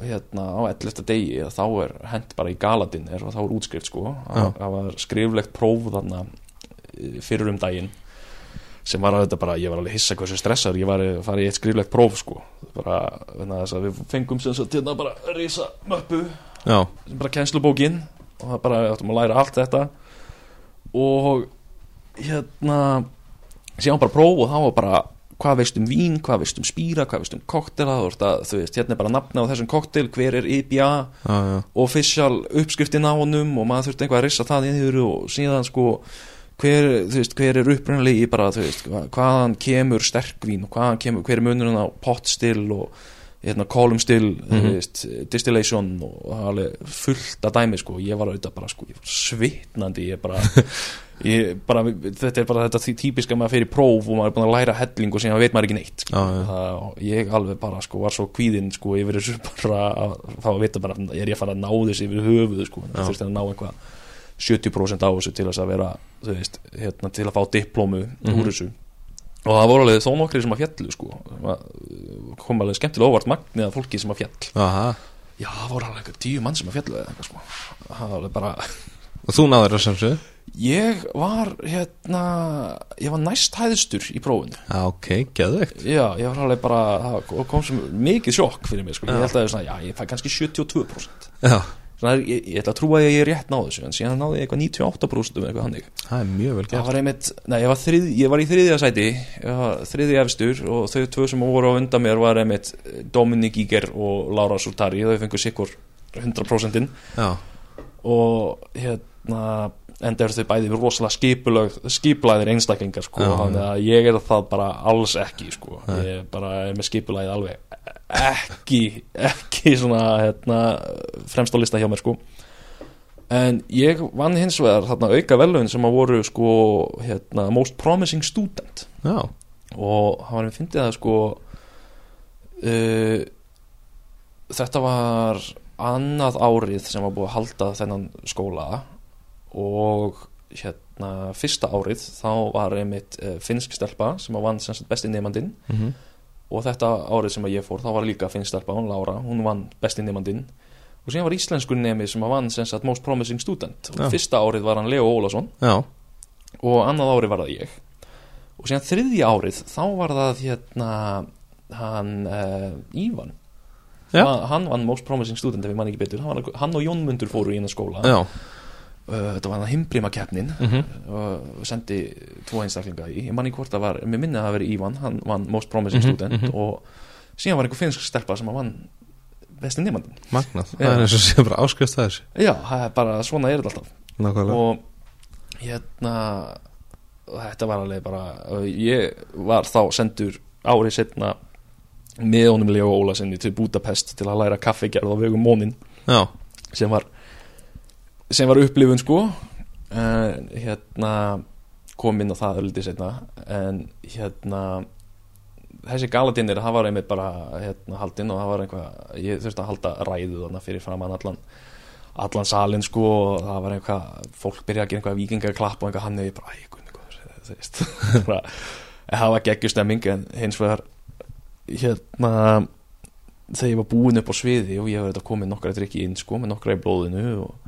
hérna á 11. degi þá er hent bara í galadin er, og þá er útskrift sko. Það var skriflegt próf þarna eh, fyrir um daginn sem var að þetta bara, ég var alveg hissa hversu stressar ég var að fara í eitt skriflegt próf sko. Bara, þess að við fengum sem sagt hérna bara risa möppu já, sem bara kennslubókin og það bara, áttum að læra allt þetta. Og hérna síðan bara próf og þá var bara hvað veist um vín, hvað veist um spýra hvað veist um koktela, þú veist hérna er bara nafna á þessum koktel, hver er já, já, official uppskriftin á honum og maður þurfti eitthvað að rissa það yfir og síðan sko hver, þú veist, hver er upprunalegi bara, þú veist, hva- hvaðan kemur sterkvín og hvaðan kemur, hver er munurinn á potstill og hérna, column still, þú Mhm. veist, distillation og það er alveg fullt að dæmi sko, ég var auðvitað bara sko, ég var svitnandi, ég bara ég bara, þetta er bara þetta típiska maður fyrir próf og maður er búin að læra helling og síðan veit maður ekki neitt sko. Já. það, ég alveg bara sko var svo kvíðinn sko yfir þessu bara að fá að vita bara er ég að fara að ná þessu yfir höfuðu sko. Það þurfti að ná eitthvað 70% á þessu til að vera þú veist, hérna, til að fá diplómu Mhm. úr þessu. Og það voru alveg þó nokkri sem að fjallu sko. Það kom alveg skemmtilega óvart magnið að fólki sem að fjall aha. Já það voru alveg tíu mann sem að fjallu sko. Það var alveg bara og þú náður að samsöðu Ég var hérna ég var næst hæðstur í prófinu. Já, ok, geðveikt. Já, ég var alveg bara það kom sem mikið sjokk fyrir mig sko. Ég held að svona, já, ég fæ kannski 72% já, svona, er- ég, ég ætla að trúa að ég er rétt náðu þessu en síðan náði ég eitthvað 98% um eitthvað hannig það er mjög vel það gert var einmitt, nei, ég var, þrið, ég var í þriðja sæti ég var þriðja efstur og þau tvö sem voru á undan mér var einmitt Dominik Íger og Laura Sultari þau fengur sikkur 100% já, og hérna enda eru þau bæði rosalega skipulög skipulaðir einstaklingar sko, þannig að ég er það bara alls ekki sko, ég bara er með skipulaðið alveg ekki ekki svona hérna, fremst á lista hjá mér sko. En ég vann hins vegar þarna auka velun sem að voru sko hérna, most promising student. Já, og hann var að fyndið að sko uh, þetta var annað árið sem var búið að halda þennan skóla og hérna fyrsta árið þá var einmitt uh, finnsk stelpa sem vann sem sagt besti nefandinn mhm. Og þetta árið sem ég fór þá var líka finnsk stelpa, hún Lára, hún vann besti nefandinn og síðan var íslenskur nemi sem vann sem sagt most promising student. Og Já. fyrsta árið var hann Leo Ólason já, og annað árið var það ég. Og síðan þriðja árið þá var það hérna hann uh, Ívan. Hann, vann most promising student ef ég man ekki betur. Hann, var, hann og Jón Mundur fóru í hennar skóla. Já þetta var hann að himbrima keppnin mhm. og sendi tvo einstaklinga í. Ég man ekki hvort það var, mér minni að það veri Ívan hann vann most promising Mhm, student mhm. og síðan var einhver finnsk stelpa sem að vann besti nefnandinn magnað, það er eins og sé bara áskrift að þessu. Já, það er bara, svona er þetta alltaf. Nákvæmlega. Og hérna þetta var alveg bara ég var þá sendur árið setna með honum Leo Ólasinni til Budapest til að læra kaffigerð á vegum Mónin Já, sem var sem var upplifun sko. En hérna kom inn á það öllítið setna en hérna þessi galadinir, það var einmitt bara hérna haldinn og það var einhvað ég þurfti að halda ræðu þarna fyrir framann allan allan salin sko og það var einhvað, fólk byrja að gera einhvað vikingaklapp og einhvað hann ég bara, æ, guðni góður þú veist, bara, en það var geggjustemming en hins vegar hérna þegar ég var búinn upp á sviði og ég hef þetta komið nokkra drikki inn sko með nokkra í blóðinu og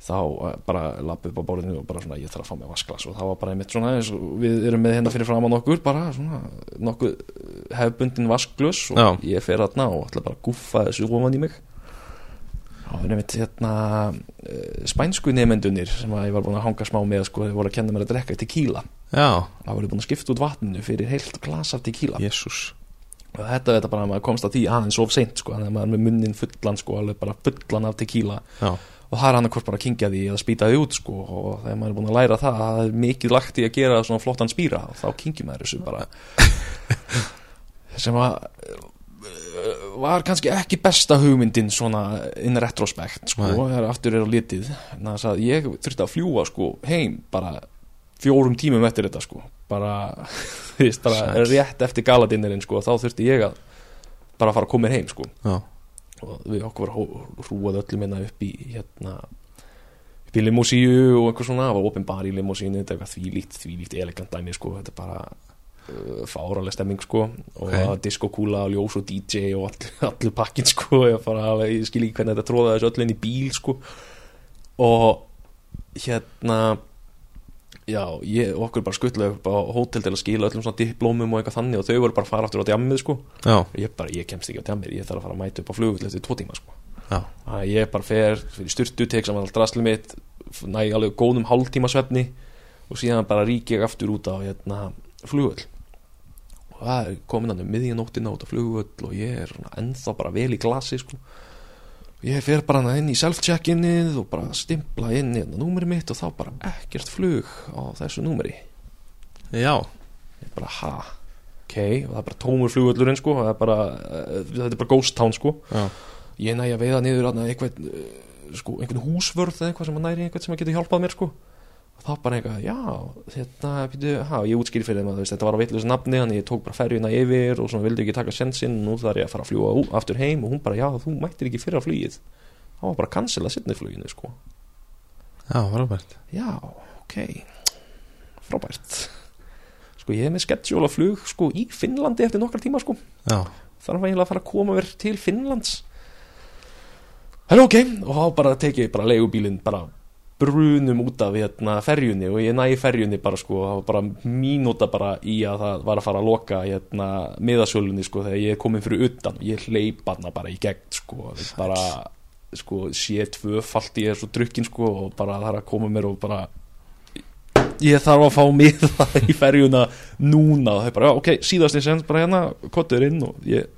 þá eh, bara lappi upp á borðinu og bara svona ég þarf að fá mig vasklas og það var bara einmitt svona eins og við erum með hérna fyrir framann okkur bara svona nokkuð eh, hefbundin vasklus og Já. ég fer þarna og ætla bara að guffa þessu ofan í mig. Það var einmitt hérna eh, spænsku nefendunir sem að ég var búin að hanga smá með sko, þeir voru að kenna mér að drekka tequila. Já, það voru búin að skipta út vatninu fyrir heilt glas af tequila. Jésús og þetta er bara að maður komst að því aðeins of seint sko, þannig að maður er með munnin fullan sko, alveg bara fullan af tequila. Já, og það er hann hvort bara að kingja því eða spýta því út sko, og þegar maður er búin að læra það það er mikið lagt í að gera svona flottan spýra og þá kingjum maður þessu bara. Sem að eh, var kannski ekki besta hugmyndin svona in retrospect sko, þegar aftur er á litið. Að ég þurfti að fljúa sko, heim bara fjórum tímum eftir þetta sko bara, veist, bara rétt eftir galadinnerinn sko, þá þurfti ég að bara fara að koma heim sko. Já, og við okkur var hrúað öllum hérna upp í hérna upp í limósíu og eitthvað svona. Það var opin bar í limósínu, þetta er eitthvað þvílíkt þvílíkt elegant dæmi sko, þetta er bara uh, fáraleg stemming sko. Og okay. diskokúla og ljós og DJ og all, allur pakkin sko. Ég, bara, ég skil ekki hvernig þetta tróða þessu öll inn í bíl sko. Og hérna já, ég, okkur bara skuttlega upp á hótel til að skila öllum svona diplómum og eitthvað þannig og þau voru bara að fara aftur á djammið sko. Ég bara, ég kemst ekki á djammið, ég þarf að fara að mæta upp á flugull eftir tvo tíma sko. Að ég bara fer fyrir styrtu, tek saman allt drasli mitt næ alveg góðum hálftíma svefni og síðan bara rík ég aftur út á hérna, flugvöll. Og það er komin hann um miðjanóttina út á flugvöll og ég er ennþá bara vel í glasi sko. Ég fer bara inn í self-check-innið og bara stimpla inn í hérna númeri mitt og þá bara ekkert flug á þessu númeri. Já, ég bara ha? Ok, og það er bara tómur flugvöllurinn sko, það er bara, eh, þetta er bara ghost town sko. Já, ég næ að veiða niður þarna einhvern, uh, sko, einhvern húsvörð eða eitthvað sem að næri einhvern sem að geta hjálpað mér sko. Þá bara eitthvað, já þetta, býtu, ha, og ég útskýri fyrir þeim að veist, þetta var á vitluðs nafni, þannig ég tók bara ferjuna yfir og svona vildi ekki taka sensinn og nú þarf ég að fara að fljúa aftur heim og hún bara, já, þú mættir ekki fyrir að flugið. Þá var bara að cancela sittni fluginu sko. já, frábært. Já, ok. Frábært. Sko, ég er með schedule að flug sko, í Finnlandi eftir nokkar tíma sko. Já, þarf eiginlega að fara að koma mér til Finnlands. Það er ok. Og þá bara tekið ég bara leigubílinn bara brunum út af hérna ferjunni og ég næ ferjunni bara sko það var bara mínúta bara í að það var að fara að loka hérna miðasölunni sko þegar ég er komin fyrir utan. Og ég hleyp hana bara í gegn sko bara sko sé tvöfalt ég er svo drukkin sko og bara það er að koma mér og bara ég þarf að fá miða í ferjuna núna. Og það er bara, já, ok, síðast ég sens bara hérna, kottur inn og ég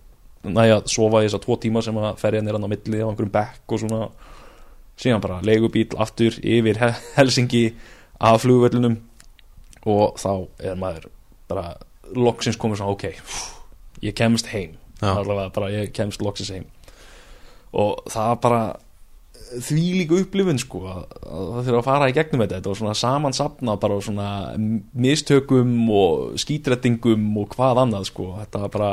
næja að sofa í þessa tvo tíma sem að ferjan er hann á milli á einhverjum bekk og svona síðan bara leigubíl aftur yfir He- Helsingi af flugvöllunum og þá er maður bara loksins komið svona, ok ég kemst heim. Bara ég kemst loksins heim. Og það bara því líka upplifun sko að, að það þurfa að fara í gegnum þetta. Var svona samansapna bara svona mistökum og skítrettingum og hvað annað sko. Þetta var bara,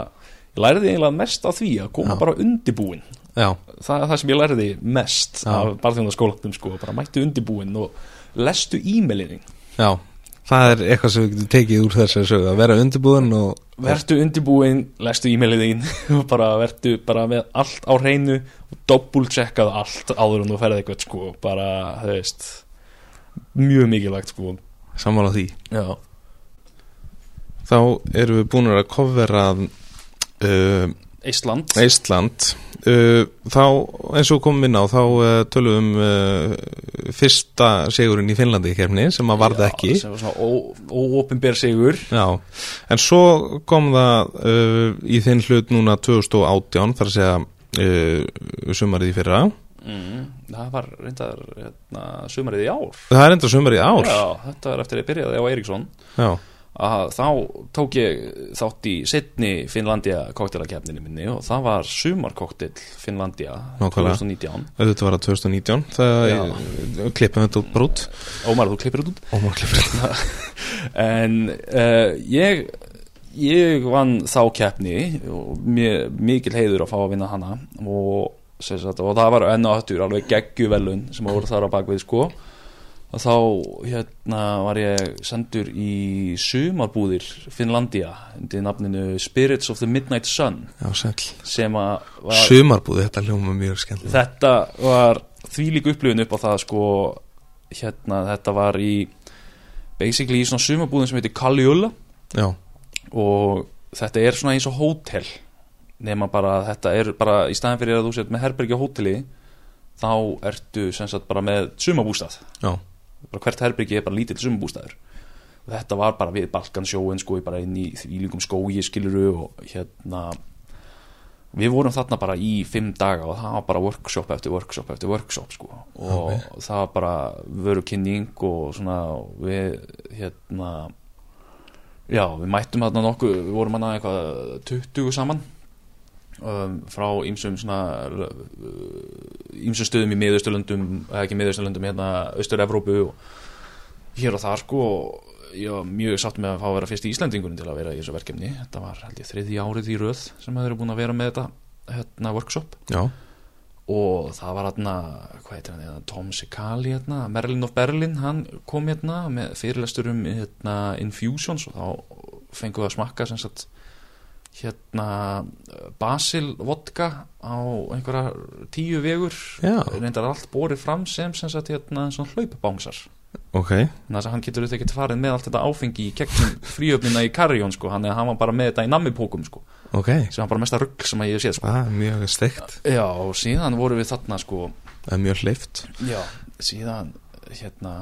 ég læriði eiginlega mest á því að koma Já. bara undibúin já, það það sem ég læriði mest Já. af barþjóðarskólanum sko, bara mættu undibúin og lestu e-mailinni já. Það er eitthvað sem við getum tekið úr þessari sögu að vera undirbúðin og vertu undibúin, lestu e-mailið þín og bara vertu bara með allt á hreinu og doppultsekkaðu allt áður en þú ferði eitthvað sko bara, þú veist mjög mikilvægt sko. Sammála því. Já, Þá erum við búin að kofvera uh, Ísland Ísland uh, Þá, eins og komum inn á þá uh, tölum við um uh, fyrsta sigurinn í Finnlandi í kefni sem að varða ekki. sem var svona óopinber sigur. Já, en svo kom það uh, í þinn hlut núna 2018 þar að segja uh, sumarið í fyrra. Mm, það var reyndar hérna, sumarið í ár. Það er enda sumarið í ár. Já, þetta var eftir að byrjaði á Eiríksson. Já, að þá tók ég þátt í setni Finnlandia koktelakefninu minni og það var sumarkoktel Finnlandia Nákvæmlega. 2019 þetta var að 2019 þegar Já. ég klippum þetta út brút Ómar, þú klippir þetta út? Þetta en uh, ég ég vann þá keppni og mér, mikil heiður að fá að vinna hana og, sagt, og það var enn og aftur alveg geggjuvelun sem voru þar á bakvið sko og þá hérna var ég sendur í sumarbúðir Finnlandia undir nafninu Spirits of the Midnight Sun. Já, sem að var, Sumarbúði, þetta hljóma mjög skemmtilega þetta var þvílík upplifun upp á það sko hérna þetta var í basically í svona sumarbúðin sem heitir Kalliulla og þetta er svona eins og hótel nema bara þetta er bara í staðin fyrir að þú sett með herbergi á hóteli þá ertu sem sagt bara með sumabústað já, bara hvert herbergi er bara lítill sumabústaður og þetta var bara við Balkansjóin sko bara inn í þvílíkum skói skiluru og hérna við vorum þarna bara í fimm daga og það var bara workshop eftir workshop eftir workshop sko. Og það var bara vöru kynning og svona við hérna já við mættum þarna nokkuð við vorum þarna eitthvað 20 saman um, frá ýmsum svona ýmsum stöðum í miðausturlöndum eða ekki miðausturlöndum hérna Austur-Evrópu og hér og þar sko og ég var mjög sátt með að fá að vera fyrst í Íslandingunum til að vera í þessu verkefni. Þetta var held ég þriði árið í röð sem þeir eru búin að vera með þetta hérna workshop. Já, og það var hérna, hvað heitir hann hérna, Tom Sikali hérna, Merlin of Berlin hann kom hérna með fyrirlestur um hérna, infusions og þá fengum við að smakka sem sagt hérna basil vodka á einhverja tíu vegur. Reyndar allt borið fram sem sem sagt hérna svona hlaupabángsar ok. Þannig að hann getur auðvitað ekki farið með allt þetta áfengi í kegnum fríöfnina í Carrion sko, hann, hann var bara með þetta í nammipókum sko, Ok, sem var bara mesta rugg sem að ég hef séð sko. er mjög steikt. Já, og síðan vorum við þarna sko. Það er mjög hleyft Já, síðan hérna,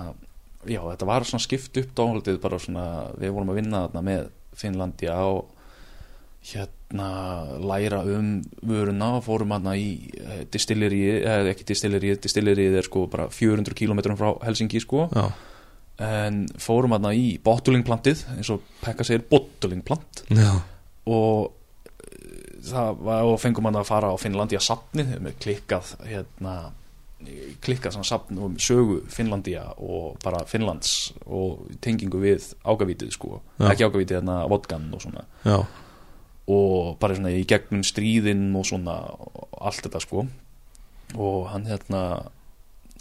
já, þetta var svona skipt upp dálítið bara svona, við vorum að vinna þarna með Finnlandia og hérna læra um vöruna og fórum hérna í distilleríi, eða ekki distilleríi distilleríið er sko bara 400 km frá Helsingi sko, Já, en fórum hérna í bottlingplantið, eins og Pekka segir bottlingplant. Já, og eh, það var, og fengum hann að fara á Finnlandia safnið með klikkað hérna klikkað svona safn um sögu Finnlandia og bara Finnlands og tengingu við ágavítið sko. Já. ekki ágavítið hérna vodkan og svona. Já, og bara svona í gegnum stríðin og svona allt þetta sko. Og hann hérna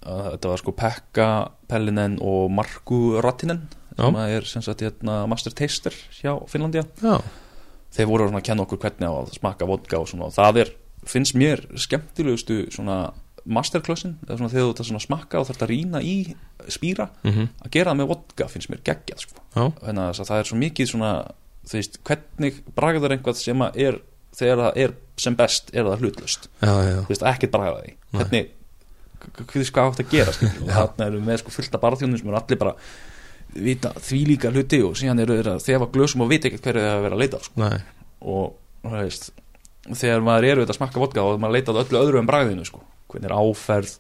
þetta var sko Pekka Pellinen og Marku Rattinen sem er sem sagt hérna master taster hjá Finnlandia. Já, þeir voru svona að kenna okkur hvernig á að smakka vodka og svona og það er, finnst mér skemmtilegustu svona svona þegar þú ert að smakka og þarf að rýna í spýra mhm, að gera það með vodka finnst mér geggjað sko. þannig að það er svo mikið svona þú veist, hvernig bragðar einhvað sem að er, þegar það er sem best er það hlutlust, já, já, þú veist, ekkert bragða því hvernig, veist hvað átt að gera og þarna við með sko fullta barþjónum sem eru allir bara vita því líka hluti og síðan eru þeir að þefa glösum og vita ekkert hverju þeir að vera að leita sko. Og þú veist þegar maður er auðvitað að smakka vodka og maður leita að öllu öðru en bragðinu sko. hvernig er áferð,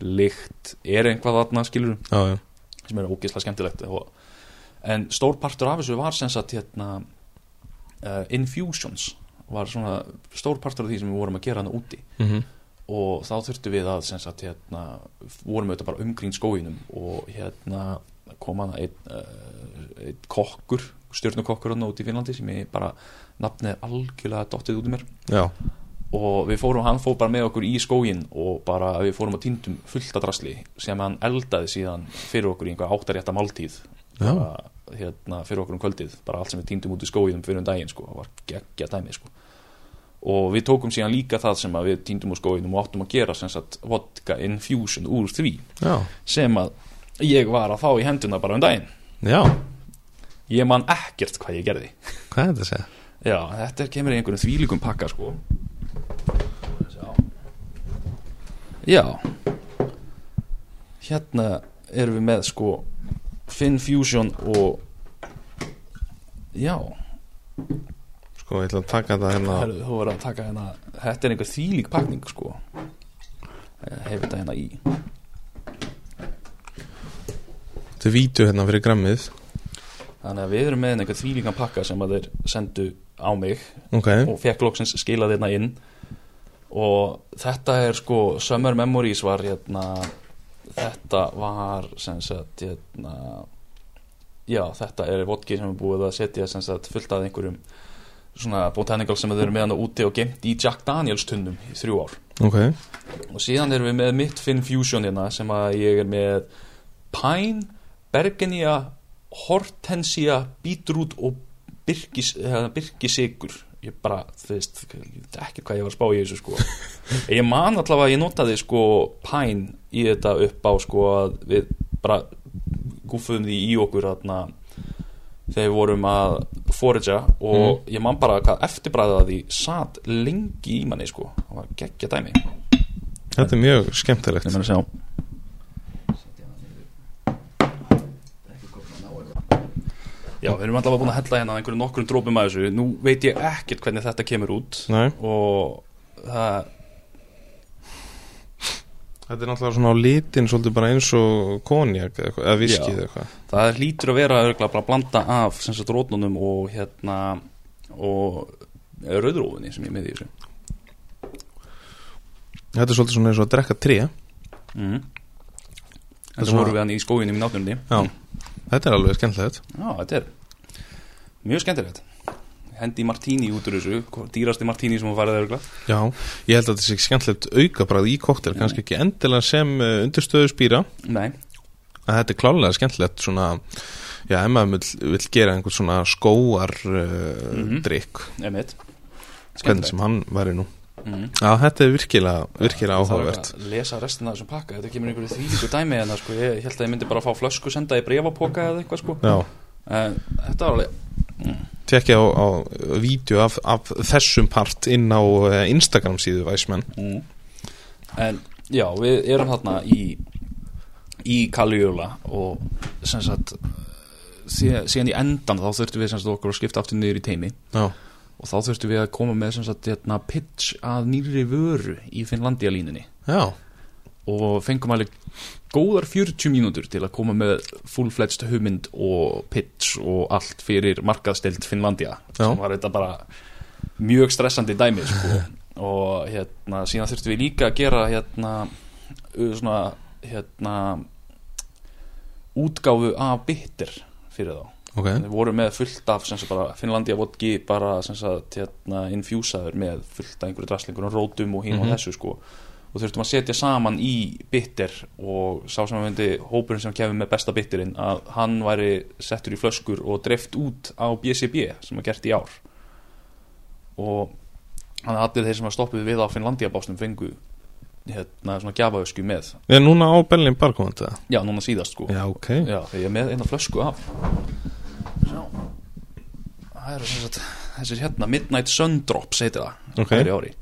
lykt er einhvað þarna skilur já, já, sem er ógeðslega skemmtilegt og, en stór partur af þessu var sem sagt hérna uh, infusions. Var svona stór partur af því sem við vorum að gera hana úti. Mhm, og þá þurftum við að sem sagt hérna vorum auðvitað bara umgrín skóginum og hérna kom hann einn uh, ein kokkur, stjörnukokkur hann út í Finnlandi sem ég bara nafnið algjörlega dottið út um mér. Já, og við fórum, hann fór bara með okkur í skógin og bara við fórum að týndum fullt að drasli sem hann eldaði síðan fyrir okkur í einhver áttarétta máltíð. Já. Hérna, fyrir okkur um kvöldið bara allt sem við týndum út í skóginum fyrir um daginn sko, það var geggja dæmi sko. og við tókum síðan líka það sem við týndum úr skóginum og áttum að gera sem sagt vodka infusion úr því já, sem að ég var að fá í henduna bara um daginn. Já. Ég man ekkert hvað ég gerði. Hvað er þetta að segja? Já, þetta kemur í einhverjum þvílíkum pakka sko. Já. Hérna erum við með sko Finn Fusion og Já. Sko, ég ætla að taka þetta hérna. Herðu, þú verður að taka hérna Þetta er einhver þýlík pakning sko. Hefur þetta hérna í. Þetta er vídeo hérna fyrir grammið Þannig að við erum með einhver þýlíkan pakka sem að þeir sendu á mig Ok, og fekk loksins skilað hérna inn. Og þetta er sko Summer Memories var hérna þetta var sem sagt hérna já þetta er vodki sem er búið að setja sem sagt fullt af einhverjum svona botanicals sem við erum með hann úti og gemt í Jack Daniels tunnum í þrjú ár. Ok. Og síðan erum við með mitt Finn Fusion hérna sem að ég er með Pine, Bergenia Hortensia, Beetroot og Birkisigur ég bara, þú veist ekki hvað ég var að spá í þessu sko. Ég man allavega að ég notaði sko Pine í þetta upp á sko að við bara gúfuðum því í okkur þarna þegar við vorum að foragea og ég man bara hvað eftirbræðið því satt lengi í manni sko. Það var geggja dæmi. Þetta er mjög skemmtilegt Ég meina að sjá Já, við erum allavega búin að hella hérna einhverjum nokkrum drópum að þessu. Nú veit ég ekkert hvernig þetta kemur út. Nei, Og það, þetta er náttúrulega svona á litin svolítið bara eins og konjak eða, viskið eða eitthvað. Það lítur að vera örugglega bara að blanda af sem sagt rótnunum og hérna og rauðrófunni sem ég með í þessu. Þetta er svolítið svona eins og að drekka tré. Mm. Þetta vorum við hann í skóginum í náttúrunni. Já, þetta er alveg skemmtilegt. Já, þetta er mjög skemmtilegt. Hendi martini út úr þessu Dýrasti martini sem hún farið örgla Já, ég held að þetta sé skemmtilegt aukabræð í koktel, kannski ekki endilega sem uh, undirstöðu spýra. Nei, að þetta er klálega skemmtilegt svona, já, ef maður vill, vill gera einhvern svona skóar uh, Mhm. drikk, emitt hvernig sem hann væri nú mm. Já, þetta er virkilega, virkilega Það áhugavert. er að lesa restina af þessum pakka. Þetta kemur einhverju þvílíku dæmi en sko, ég held að ég myndi bara fá flösku senda í brefapoka eða eitthvað sko. Já, þetta var alveg tekja á, á vídeo af, af þessum part inn á uh, Instagram síðu væsmenn mm. En já, við erum þarna í í Kallióla og sem sagt síðan í endan þá þurftum við sem sagt okkur að skipta aftur niður í teimi Já, og þá þurftum við að koma með sagt hérna, pitch að nýri vöru í Finnlandia línunni já, og fengum alveg góðar 40 mínútur til að koma með full-fledged hugmynd og pitch og allt fyrir markaðstelt Finnlandia Já. sem var þetta bara mjög stressandi dæmi sko. og hérna síðan þurftum við líka að gera hérna svona hérna útgáfu af bitter fyrir þá ok. Við vorum með fullt af Finnlandia vodki bara sagt hérna infjúsaður með fullt af einhverju draslingur og rótum og hín og Mhm. þessu sko. Og þurftum að setja saman í bitter og sá sem að myndi hópurinn sem kemur með besta bitterinn að hann væri settur í flöskur og dreift út á BCB sem var gert í ár. Og hann allir þeir sem að stoppuð við á Finnlandia básnum fengu hérna svona gjafaösku með. Er núna á Berlin barkomandi það? já núna síðast sko. Já, ok. Já, þegar ég er með eina flösku af Það eru sem sagt Þessir hérna Midnight Sun Drops heitir það Ok. Hægri ári.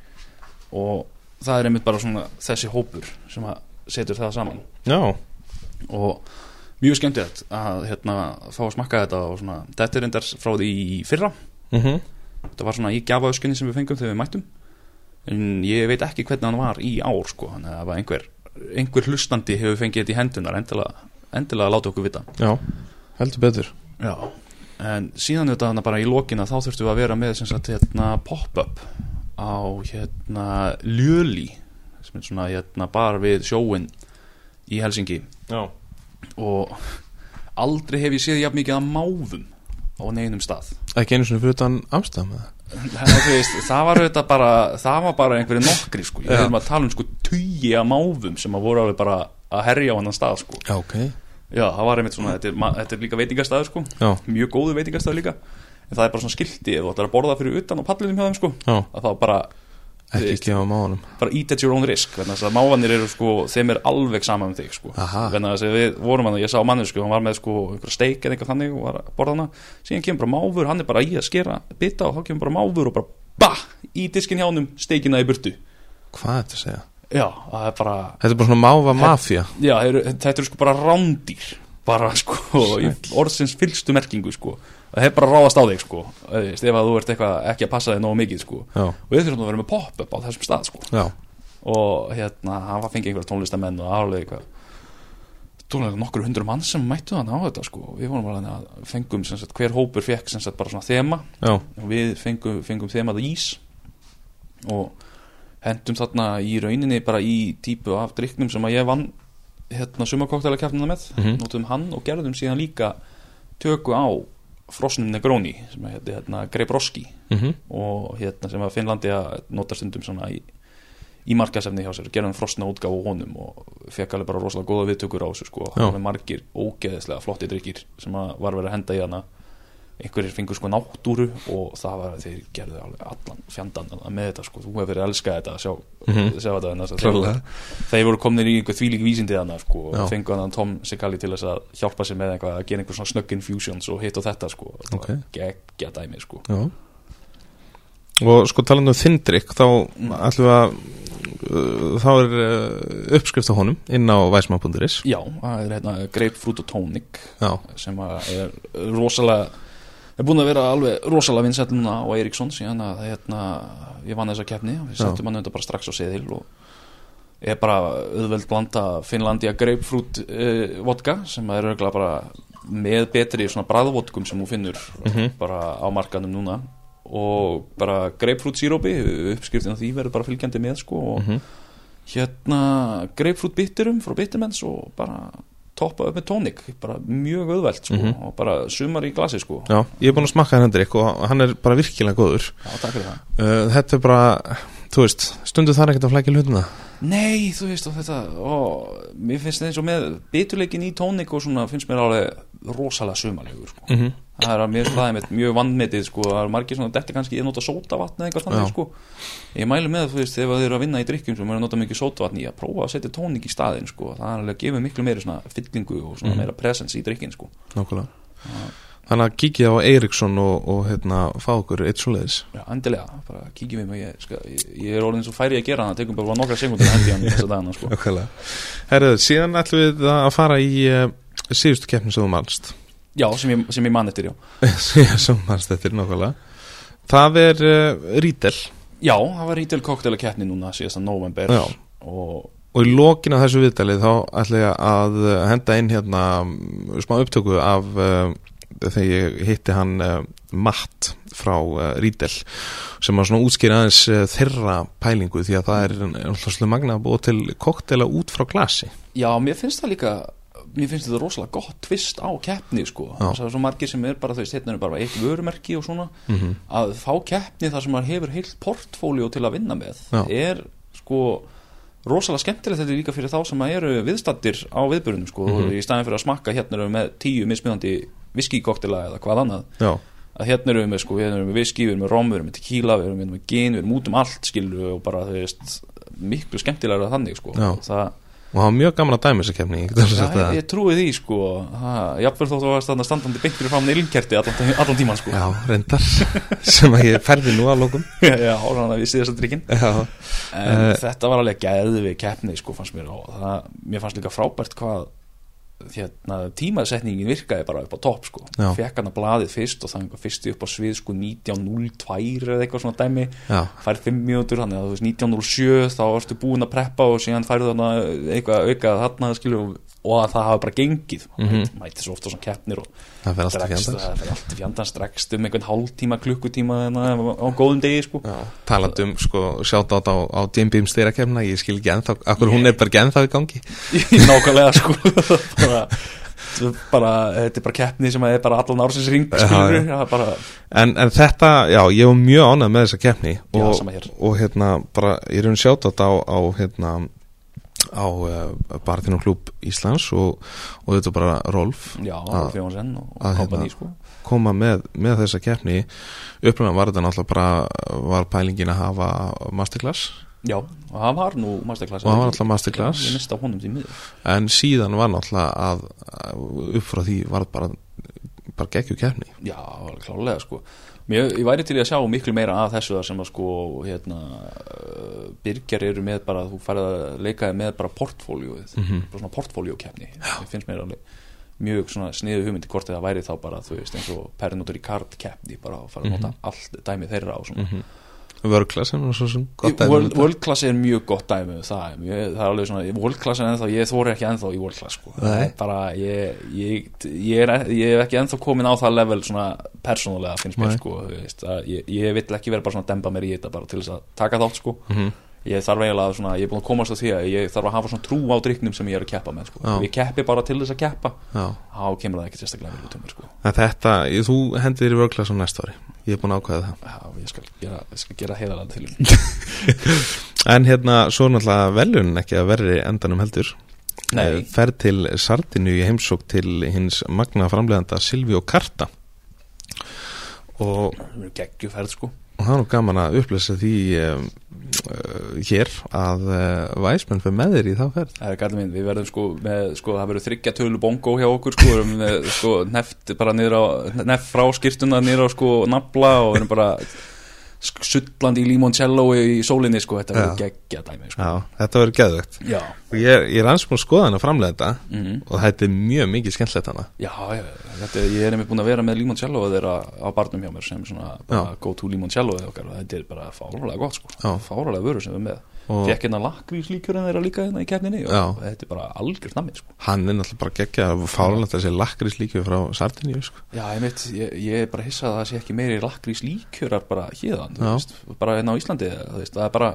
Og það er einmitt bara svona þessi hópur sem að setur það saman. Já, og mjög skemmtilegt að hérna fá að smakka þetta og svona þetta er endar frá því í fyrra. Mhm. Þetta var svona í gjafaöskunni sem við fengum þegar við mættum. En ég veit ekki hvernig hann var í ár sko, þannig að ef að einhver, einhver hlustandi hefur fengið þetta í hendunar endilega, endilega láta okkur vita. Já, heldur betur. Já, en síðan þetta hana bara í lokina þá þurftum við að vera með sem sagt hérna pop-up á hérna Ljöli sem er svona hérna bara við sjóin í Helsingi Já, og aldrei hef ég séð jafn mikið að máfum á neinum stað ekki einu svona fyrir utan Amstæðum það, veist, það var auðvitað bara það var bara einhverju nokkri sko. ég Já. hefum að tala um sko tugi að máfum sem að voru alveg bara að herja á annan stað sko. Já, ok já, það var einmitt svona, þetta er, þetta er líka veitingastæður sko. Já, mjög góðu veitingastæður líka. En það er bara svona skilti ef þú ætlar að borða fyrir utan á pallinum hjá þeim sko já, að þá bara, ekki gefa mánum bara eat at your own risk þannig að mávanir eru sko, þeim er alveg sama um þig sko. Aha. þannig að að við vorum hann ég sá manni sko, hann var með sko einhver steik eða eitthvað þannig og var að borða hana. Síðan kemur bara máfur, hann er bara í að skera bita og þá kemur bara máfur og bara bah, í diskin hjá honum, steikina í burtu. Hvað er þetta að segja? Já, það er bara Þetta er bara svona máva mafía. Já, þetta eru sko bara rándýr bara sko, orðsins fylstu merkingu sko. Það hef bara ráðast á þig sko. Veist, ef að þú ert eitthvað ekki að passa þig nógu mikið sko. Já, og við þurfum að vera með pop-up á þessum stað sko. Já, og hérna, hann var fengið einhverja tónlistamenn og aflega eitthvað tónlega nokkur hundur mann sem mættu þannig á þetta sko. Við vorum þannig að fengum sagt, hver hópur fekk sagt bara svona þema. Já, og við fengum, fengum þemað ís. Og hendum þarna í rauninni bara í típu af drikknum sem að ég vann hérna sumakoktelakefnina með. Mhm. notum hann og gerðum síðan líka töku á frosnum Negroni sem að hérna, hérna Grebroski mhm, og hérna sem að Finnlandi að nota stundum svona í, í markasefni hjá sér, gerðum frosna útgáfu á honum og fekk alveg bara rosalega góða viðtökur á þessu sko, Já. alveg margir ógeðislega flotti drikkir sem að var verið að henda í hana einhverjir fengur sko náttúru og það var að þeir gerðu alveg allan fjandan með þetta sko, þú hefur verið að elska þetta að sjá, Mhm. sjá þetta en þess að þeir, voru- klálega þeir voru komnir í einhver þvílík vísindi þarna sko, Já. og fengu hann Tom Sikali til þess að hjálpa sér með eitthvað að gera einhver svona snögg infusions og hitt og þetta sko, það Ok. var geggja dæmi sko. Já. Og sko talandi um þindrykk þá ætlum við að uh, þá er uh, uppskrift á honum inn á væsmann.is Já, það er hérna Grapefruit og Tonic Já, sem er rosalega er búin að vera alveg rosalega vinsætt núna á Eiríksson síðan að hérna, ég vann þessa keppni. Við settum hann auðvitað bara strax á seðil og er bara auðveld blanda Finnlandia Grapefruit uh, vodka sem er auðvitað bara með betri svona bræðvodkum sem þú finnur Mhm. bara á markanum núna. Og bara Grapefruit sírópi uppskriftin á því verður bara fylgjandi með sko og mhm, hérna Grapefruit bitterum frá Bittermens og bara toppa upp með tónik bara mjög auðvelt sko Mhm. og bara sumar í glasi sko. Já, ég er búin að smakka hennar drykk og hann er bara virkilega góður. Já, takk fyrir það. Uh, Þetta er bara, þú veist, stundu þar ekkert að flækja hlutina. Nei, þú veist og þetta ó, mér finnst það eins og með biturleikin í tónik og svona finnst mér alveg rosalega sumarlegur sko. Mm -hmm. Það er að það einmitt mjög vandmetið sko það er margir svona, þetta er kannski ég nota sótavatn eða eitthvað þannig sko. Ég mælu með þú veist, ef þið eru að vinna í drikkjum sem eru að nota mikið sótavatn í að prófa að setja tónik í staðinn sko, það er alveg að gefa miklu meiri svona fyllingu og svona Mhm. meira presence í drikkin sko. Nákvæmlega. Þannig að kíkja á Eiríksson og, og hérna, fá okkur eitt svoleiðis. Já, endilega, bara kíkjum við mig. Ég, skal, ég, ég er orðin svo færi að gera það. Tekum bara nokkra sekundur að hendi hann þessa dagana sko. Nákvæmlega. Herðu, síðan ætlum við að fara í uh, síðustu keppni sem þú mannst Já, sem ég, sem ég man eftir, já. Sem mannst er nákvæmlega. Það er uh, Rítel. Já, það var rítil koktelakeppni núna síðasta november Já. og og í lokin af þessu viðtalið þá ætla ég að uh, henda inn hérna um, smá upptöku af uh, þegar ég hitti hann uh, Matt frá Rítel sem að svona útskýra aðeins þeirra pælingu því að það er alltaf magna að búa til koktela út frá glasi. Já, mér finnst það líka mér finnst þetta rosalega gott tvist á keppni sko, það er svo margir sem er bara veist, hérna er bara eitt vörumerki og svona. Mm -hmm. að fá keppni þar sem maður hefur heilt portfóljó til að vinna með Já. er sko rosalega skemmtilegt. Þetta líka fyrir þá sem að eru viðstattir á viðbörunum sko. Mhm. og í staðin fyrir að smakka hérna erum við með tíu mismunandi viskikoktela eða hvað annað. Já, að hérna erum við með sko, hérna erum við viski, við erum með rom, við erum með tequila, við erum með gin, við erum út um allt skilur og bara þú veist miklu skemmtilega þannig sko. Það, og það var mjög gaman að alveg Já, sagt það. ég, trúi því sko. Ha, jafnvel þótt að það var standandi beint fyrir fram ilmkerti allan, allan tíman sko. Já, reyndar. Sem að ég ferði nú að lókum já, þannig að við séð þessa drikkin Já, en Eh. þetta var alveg geði við keppni sko fannst mér. Og það, mér fannst líka frábært hvað hérna, tímasetningin virkaði bara upp á topp sko. Fekk hann að blaðið fyrst og það fyrst upp á svið sko 19.02 eða eitthvað svona dæmi. Já, fær 5 mínútur, þannig að þú veist 19.07 þá varstu búin að preppa og síðan færðu þannig eitthvað aukað þarna skilur og, og að það hafa bara gengið. Mhm. mæti svo ofta svona keppnir og það fer allt í fjandans dregst um einhvern hálftíma, klukkutíma þarna á góðum degi sko. Já, talandi um sko sjátt á, á Jim Beam styrrakefna, ég skil ekki ennþá akkur hún er bara ekki ennþá í gangi? Nákvæmlega sko. Bara, bara, þetta er bara keppni sem er bara allan ársins ring en, en þetta, já, ég var mjög ánægð með þessa keppni og, og hérna, bara, ég er um sjátt á, á hérna á uh, Barðin og klúb Íslands og, og þetta bara Rolf já, Að- Fjónsen og, og kompani hérna- sko. koma með, með þessa keppni. Uppröðan var þetta náttúrulega bara var pælingin að hafa masterclass? Já, og það var nú masterclass. Og það var náttúrulega masterclass. Ég mista honum því miður. En síðan var náttúrulega að, að upp frá því var bara bara geggju keppni. Já, klálega sko Mér, Ég væri til í að sjá miklu meira að þessu þar sem að sko hérna, uh, byrgjar eru með bara þú færð að leika með bara portfóljó Mhm. bara svona portfóljókeppni ég finnst mér alveg mjög svona sniðu hugmyndi hvort það væri þá bara þú veist eins og Pernod Ricard keppni bara að fara að nota allt dæmi þeirra á svona. Mm Vörglassin og svo sem gott dæmi um World, þetta. world class er mjög gott dæmi það, mjög, það er alveg svona world class er ennþá, ég þóri ekki ennþá í world class sko. Er bara ég, ég, ég, er, ég er ekki ennþá komin á það level svona persónulega finnst mér sko, veist, ég, ég vill ekki vera bara svona að demba mér í þetta bara til þess að taka þátt sko. Mhm. Ég þarf eiginlega svona, ég er búin að komast að því að ég þarf að hafa svona trú á dryknum sem ég er að keppa með sko. Ég keppi bara til þess að keppa þá kemur það ekki sérstaklega vel út um mér sko. En Þetta, ég- þú hendir þér í vörglass á næsta ári Ég er búin að ákvæða það Já, ég skal gera, gera heiðalega til um. En hérna, svo náttúrulega veljun ekki að verri endanum heldur Nei. Eh, Ferð til Sardinu í heimsók til hins magna framleiðanda Silvíó Karta og, geggjuferð sko og það er nú gaman að upplýsa því um, uh, hér að uh, væsmenn fyrir með þér í þá ferð. Það er gætið minn, við verðum sko með, sko, það verður þryggja tölu bongo hjá okkur, sko, við verðum með, sko, neft bara á, neft frá skýrtuna niður á, sko, nafla og verðum bara sullandi í limoncello í sólinni, sko, þetta verður geggja dæmi, sko. Já, þetta verður geðvögt ég, ég er ansbúin að skoða hann að framleiða þetta Mhm. og þetta er mjög mikið skemmtilegt hana. Já, já, þetta, ég er einmitt búin að vera með limoncello þeirra á barnum hjá mér sem go to limoncello þetta er bara fáralega gott, sko, fáralega vörur sem við með. Fekk hérna lakrýslíkjörinn þeirra líka hérna í keppninni og Já. þetta er bara algjört namið, sko. hann er náttúrulega bara geggja og fáralegt þessi lakris líka frá Sardinu sko. Já, ég veit, ég, ég er bara hissað að það sé ekki meiri lakrís líkjörar bara veist, bara hérna á Íslandi, veist, það er bara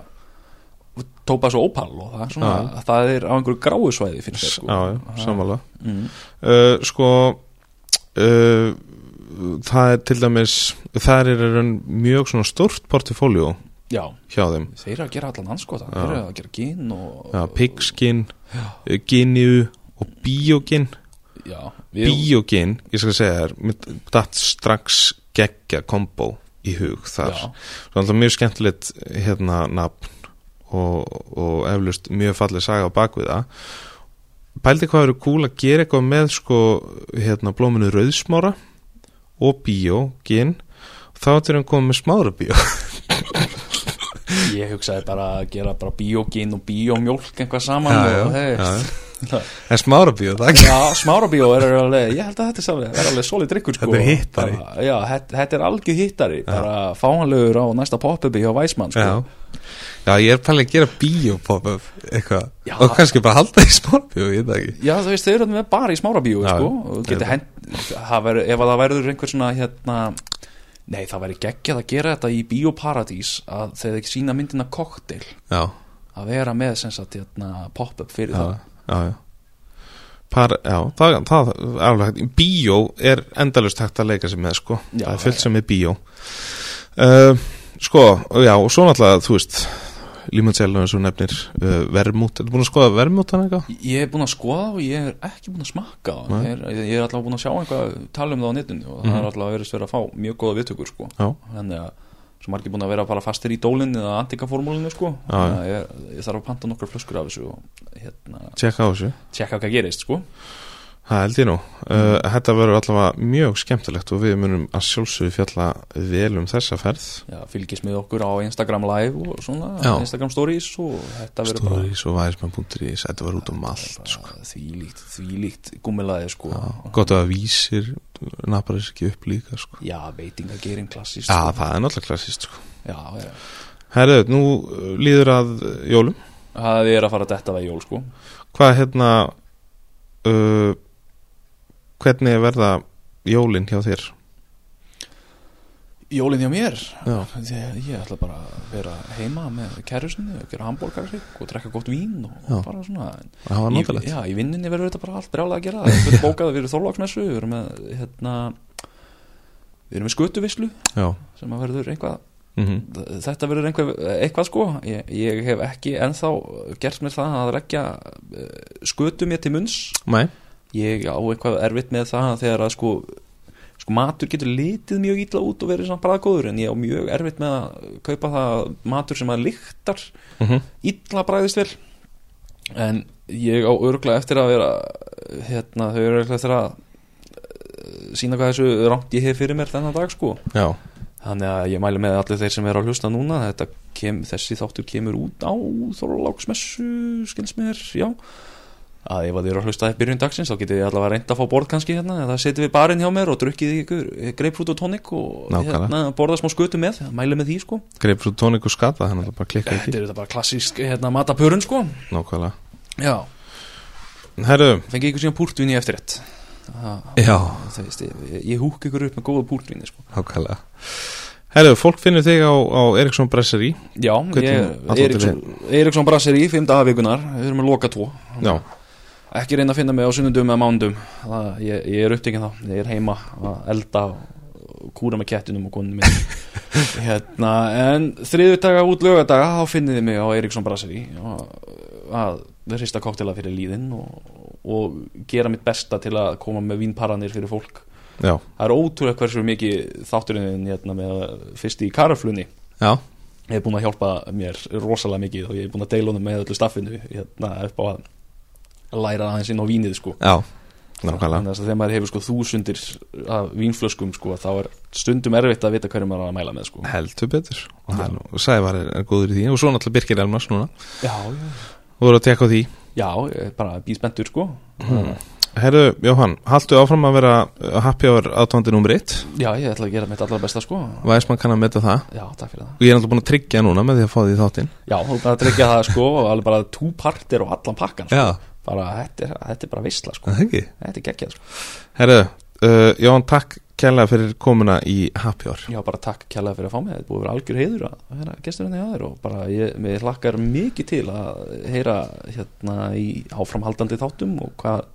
tópas og ópal og það er svona, það er á einhverju gráusvæði finnst þér, sko. Já, já, sammála Mm. uh, sko uh, það er til dæmis það er mjög svona stórt portfóljó Já, hjá þeim. Þeir eru að gera allan anskota, Já. þeir eru að gera gin og... Uh, giniu og biogin Já, við, biogin, ég skal segja þér datt strax geggja kombo í hug þar. Já. svo alltaf mjög skemmtilegt hérna nafn og, og eflust mjög fallið saga á bakvið það. Pældi hvað eru cool að gera eitthvað með sko hérna blóminu rauðsmára og bíó, gin þá er hann komið með smára bíó ég hugsaði bara að gera bara bíógin og bíómjólk eitthvað saman Já, já, og, hey, já, en smára bíó, það Já, smára bíó er alveg, ég held að þetta er alveg, er alveg solid drikkur sko Þetta er hittari. Já, þetta, er algjör hittari bara fáanlegur á næsta pop-upi hjá Væsmann sko. já. já, ég er pælið að gera bíó pop-up eitthvað, Já. og kannski bara halda í smára bíó, ég veit það ekki Já, þú veist, þeir eru bara í smára bíó Já, sko, já. ef að það verður einhver svona hérna, nei, það væri geggjað að gera þetta í bíóparadís að þeir sína myndina kokteil. Já, að vera með sem sagt hérna, pop-up fyrir já, það. já, já. Par, já, það, það er alveg hægt. Bíó er endalust hægt að leika sig með sko, Já, það er fullt sem er bíó. Uh, Sko, já, og svo náttúrulega, þú veist Limoncello eins og nefnir uh, Vermút, ertu búin að skoða vermút hann eitthvað? Ég er búinn að skoða og ég er ekki búinn að smakka er, ég er alltaf búinn að sjá einhvað tala um það á netinu og það Mhm. er alltaf verið að vera að fá mjög góða viðtökur sko. Já, þannig að svo margir búin að vera bara fastir í dólinn eða antikaformúlinu sko. Að ég, ég þarf að panta nokkar flöskur af þessu og hérna, tjekka á þessu tjekka hvað gerist sko. Það held ég nú. Uh, þetta verður allavega mjög skemmtilegt og við munum að sjálfsögðu fjalla vel um þessa ferð. Já, fylgist með okkur á Instagram live og svona, Já. Instagram stories og þetta verður bara Stories og værismenn.is, þetta var út um allt. Sko. því líkt, því líkt gummilaði sko. Já, gott að vísir napar þess ekki upp líka. Sko. Já, veitingagerin klassist Já, sko. það er náttúrulega klassist. Sko. Já, já. Herðu, nú uh, líður að jólum. Það er að fara að detta það í jól sko. Hvað hérna, uh, hvernig er verða jólin hjá þér? Jólinn hjá mér ég, ég ætla bara að vera heima með kærusinu og gera hambúrgarsík og drekka gott vín og Já. bara svona Það var náttúrulega. Já, í vinninni verður þetta bara allt brjálega að gera það er bókað við erum þorláksmessu við erum með hérna við erum með skötuvislu Já. sem að verður einhvað Mm þetta verður eitthvað sko ég, ég hef ekki ennþá gert mér það að rekja skötu mér til munns Nei, ég á eitthvað erfitt með það þegar að sko, sko matur getur litið mjög ítla út og verið svona bræðgóður en ég á mjög erfitt með að kaupa það matur sem að lyktar mm ítla bræðist vel. En ég á örglega eftir að vera hérna þau eru eftir að eh, sína hvað þessu rámt ég hef fyrir mér þennan dag sko. Já, þannig að ég mæli með allir þeir sem er að hlusta núna kem, þessi þáttur kemur út á Þorláksmessu skils mér, já að ef þið eru að hlusta í byrjun dagsins þá getið þið allavega reynd að fá borð kannski hérna eða setið við barinn hjá mér og drukkið ykkur greipfrút og tónik og hérna, borða smá skötu með, mæli með því sko. Greipfrút tónik og skata, að það bara klikka Þetta ekki. er þetta bara klassísk hérna, matapörun sko. Nákvæmlega. Já, Herru, fengi ykkur síðan púrtvinni eftir rétt Það, já, það veist, ég, ég húk ykkur upp með góða púrtvinni sko. Nákvæmlega. Herru, fólk finnur þig á, á Eriksson Bresseri Já, Eriksson, Eriksson Brasser í fimm dagavikunar, við erum að loka tvo. Já, ekki reyna að finna mig á sunnundum eða mándum ég, ég er upptekinn þá, ég er heima að elda og kúra með kettinum og konunum minn hérna, en þriðutaga út lögadaga þá finnið þið mig á Eriksson Brasserí að hrista koktela fyrir líðin og, og gera mitt besta til að koma með vínparanir fyrir fólk. Já, það er ótrúlega hversu mikið þátturinn hérna, með fyrst í karaflunni já. Ég hef búin að hjálpa mér rosalega mikið og ég hef búin að deila honum með öllu staffinu hérna, upp á að læra aðeins inn á vínið sko. Já, nákvæmlega. Þannig að þegar maður hefur sko, þúsundir af vínflöskum sko, þá er stundum erfitt að vita hverju maður er að mæla með sko. Heldur betur. Og og Sævar er, er góður í því. Og svo náttúrulega Birkir Elmars núna. Já, já, Og voru að tekka á því. Já, bara býð spenntur sko. Herru, Jóhann, haltu áfram að vera happy hour aðtóndi nummer 1 já, ég ætla að gera mitt allar besta sko. Væsmann kann að meta það. Já, takk fyrir það. Og ég er náttúrulega búin að tryggja núna með því að fá því þáttinn. Já, þú er bara að tryggja það sko, og alveg bara tú partir og allan pakkan sko. Já, bara, þetta, er, þetta er bara veistla sko. þetta er geggjað sko. Herru, uh, Jóhann, takk kærlega fyrir komuna í hour. Já, bara takk kjærlega fyrir að fá mig. Þetta búið að vera algjör heiður að vera gestur henni á þér og bara ég, mér hlakkar mikið til að heyra hérna í áframhaldandi þáttum og hvað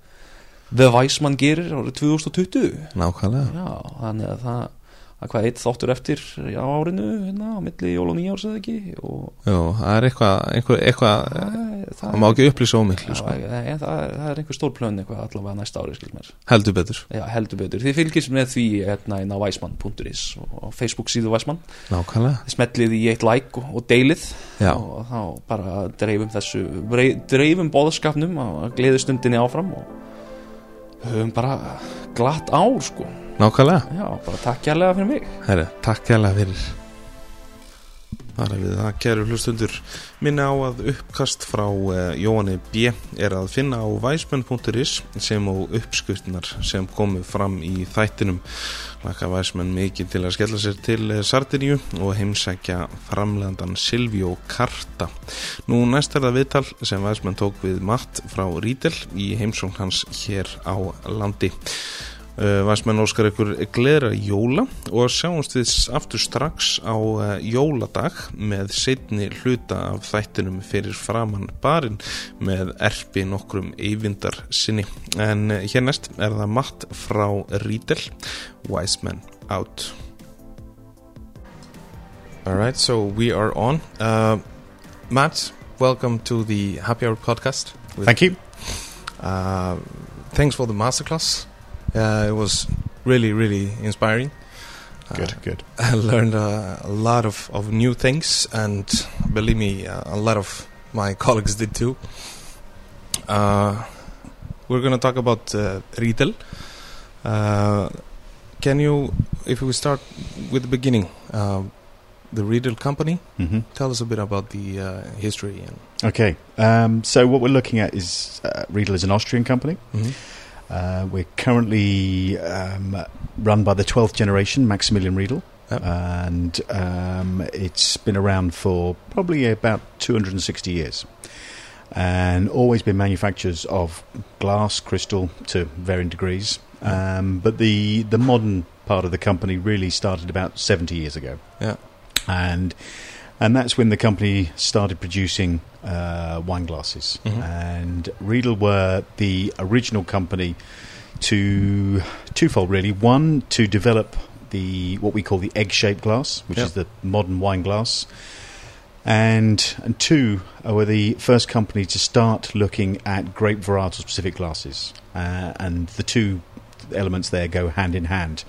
The Weissman gerir árið 2020 Nákvæmlega. Já, þannig að það að hvað eitt þáttur eftir á árinu hérna á milli jól og nýjárs eða ekki? Og Jó, það er eitthvað, eitthvað, eitthvað það, Það má ekki upplýsa ómiklu, sko. það, það er einhver stór plön eitthvað allavega næsta ári skil mér. Heldur betur. Já, heldur betur. Þið fylgist með því hérna inn á weissmann.is og Facebook síðu Nákvæmlega. Þið smellið í eitt like og, og deilið. Já, og þá bara dreifum þessu dreifum bóðskapnum að gleðustundinni áfram og höfum bara glatt ár sko nákvæmlega. Já, bara takk kærlega fyrir mig. Herru, takk kærlega fyrir. Það er við það, kæru hlustundur minna á að uppkast frá uh, Jóhanni B. er að finna á væsmenn.is sem og uppskriftunar sem komu fram í þættinum. Laka væsmenn mikið til að skella sér til uh, Sardiníu og heimsækja framlegandan Silvíó Karta. Nú næst er það viðtal sem væsmenn tók við Matt frá Rídel í heimsóng hans hér á landi Væsmenn óskar ykkur gleðra jóla og sjáumst við aftur strax á uh, jóladag með setni hluta af þættinum fyrir framann barinn með erpi nokkrum eyvindar sinni en uh, hér næst er það matt frá Rídel Wiseman out Alright, so we are on uh, Matt, welcome to the Happy Hour podcast Thank you. uh, thanks for the masterclass. Uh, it was really, really inspiring. Good, Uh, good. I learned uh, a lot of, of new things, and believe me, uh, a lot of my colleagues did too. Uh, we're going to talk about uh, retail. Uh, can you, if we start with the beginning, uh, the retail company, hmm tell us a bit about the uh, history and. Okay. Um, so what we're looking at is uh, Riedel is an Austrian company. Mhm. Uh, we're currently um, run by the 12th generation, Maximilian Riedel. Yep. And um, it's been around for probably about 260 years. And always been manufacturers of glass, crystal to varying degrees. Um, but the, the modern part of the company really started about 70 years ago. Yeah. And and that's when the company started producing uh, wine glasses. Mhm. And Riedel were the original company to twofold, really. One to develop the what we call the egg-shaped glass, which Yeah. is the modern wine glass. And and two uh, were the first company to start looking at grape varietal specific glasses, uh, and the two elements there go hand in hand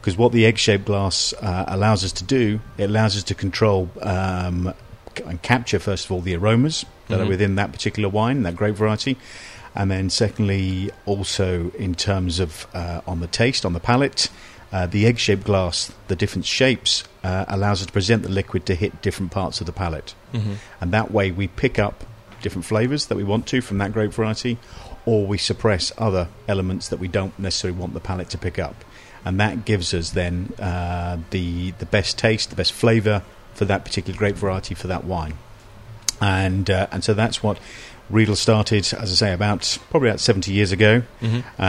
because what the egg-shaped glass uh, allows us to do, it allows us to control um, and capture first of all the aromas that Mhm. are within that particular wine, that grape variety, and then secondly also in terms of uh, on the taste, on the palate, uh, the egg-shaped glass, the different shapes uh, allows us to present the liquid to hit different parts of the palate, Mhm. and that way we pick up different flavours that we want to from that grape variety, or we suppress other elements that we don't necessarily want the palate to pick up. And that gives us then uh, the the best taste, the best flavour for that particular grape variety for that wine. And uh, and so that's what Riedel started, as I say, about probably about 70 years ago, Mm-hmm. uh,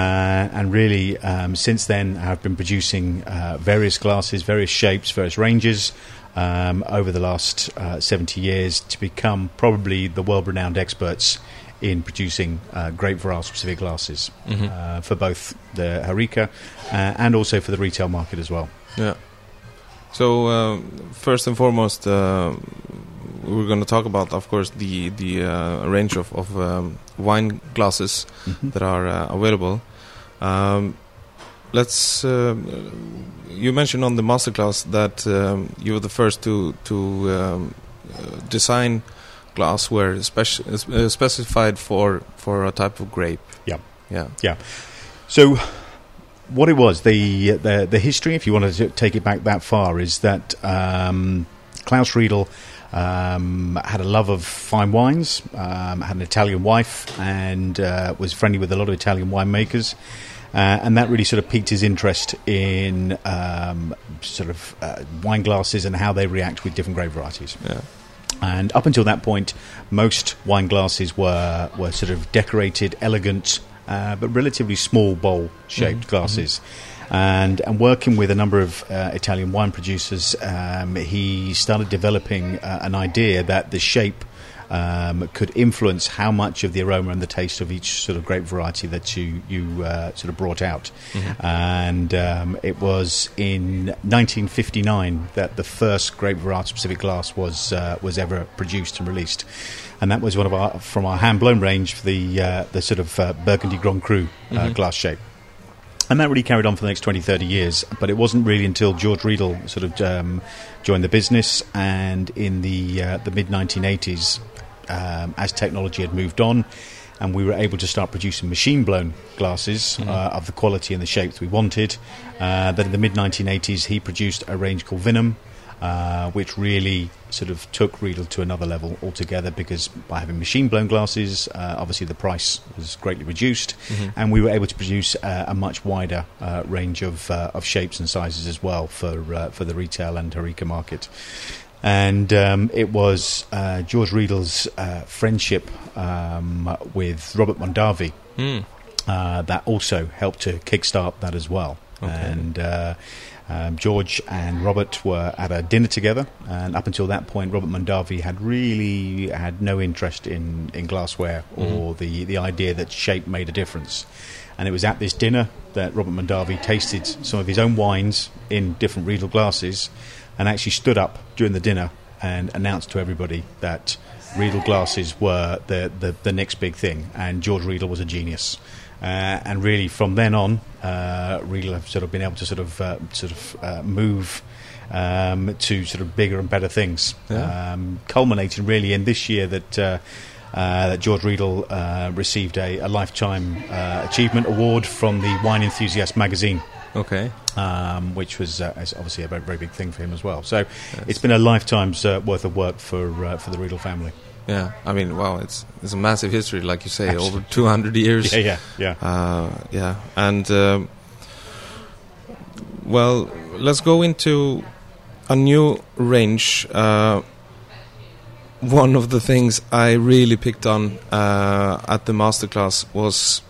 and really um, since then I've been producing uh, various glasses, various shapes, various ranges um, over the last uh, 70 years to become probably the world-renowned experts in producing uh, grape varietal-specific glasses Mhm. uh, for both the Harika uh, and also for the retail market as well. Yeah. So uh, first and foremost, uh, we're going to talk about, of course, the the uh, range of of um, wine glasses that are uh, available. Um, let's. Uh, you mentioned on the masterclass that um, you were the first to to um, design glassware speci- uh, specified for for a type of grape. Yeah. Yeah. Yeah. So, what it was, the the, the history, if you want to take it back that far, is that um, Klaus Riedel um, had a love of fine wines, um, had an Italian wife, and uh, was friendly with a lot of Italian winemakers. Uh, and that really sort of piqued his interest in um, sort of uh, wine glasses and how they react with different grape varieties. Yeah. And up until that point, most wine glasses were, were sort of decorated, elegant, uh, but relatively small bowl shaped Mhm, glasses. And, and working with a number of uh, Italian wine producers, um, he started developing uh, an idea that the shape um, could influence how much of the aroma and the taste of each sort of grape variety that you, you uh, sort of brought out. Mhm. And um, it was in 1959 that the first grape variety specific glass was uh, was ever produced and released, and that was one of our from our hand blown range for the uh, the sort of uh, Burgundy Grand Cru uh, Mhm. glass shape. And that really carried on for the next 20, 30 years. But it wasn't really until George Riedel sort of um, joined the business, and in the uh, the mid 1980s, um, as technology had moved on, and we were able to start producing machine blown glasses Mhm. uh, of the quality and the shapes we wanted. Uh, then in the mid 1980s, he produced a range called Venom, uh, which really sort of took Riedel to another level altogether because by having machine blown glasses, uh, obviously the price was greatly reduced, Mhm. and we were able to produce uh, a much wider uh, range of uh, of shapes and sizes as well for uh, for the retail and Harika market. And um, it was uh, George Riedel's uh, friendship um, with Robert Mondavi Mm. uh, that also helped to kickstart that as well. Okay. And uh, um, George and Robert were at a dinner together, and up until that point, Robert Mondavi had really had no interest in, in glassware or the, the idea that shape made a difference. And it was at this dinner that Robert Mondavi tasted some of his own wines in different Riedel glasses, and actually stood up during the dinner and announced to everybody that Riedel glasses were the, the, the next big thing, and George Riedel was a genius. Uh, and really, from then on, uh, Riedel have sort of been able to sort of uh, sort of uh, move um, to sort of bigger and better things, Yeah. um, culminating really in this year that. Uh, uh, that George Riedel uh, received a, a lifetime uh, achievement award from the Wine Enthusiast magazine, Okay. um, which was uh, obviously a very, very big thing for him as well. So Yes. it's been a lifetime's uh, worth of work for uh, for the Riedel family. Yeah, I mean, wow, it's it's a massive history, like you say, Absolutely. over 200 years. Yeah, yeah, yeah. Uh, yeah, and um, well, let's go into a new range. Uh, one of the things I really picked on uh, at the masterclass was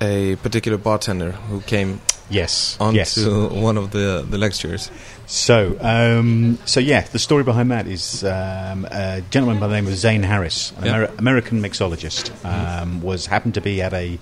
a particular bartender who came Yes, onto yes. one of the the lectures. So, um, so yeah, the story behind that is um, a gentleman by the name of Zane Harris, an. Ameri- American mixologist, um, was happened to be at a,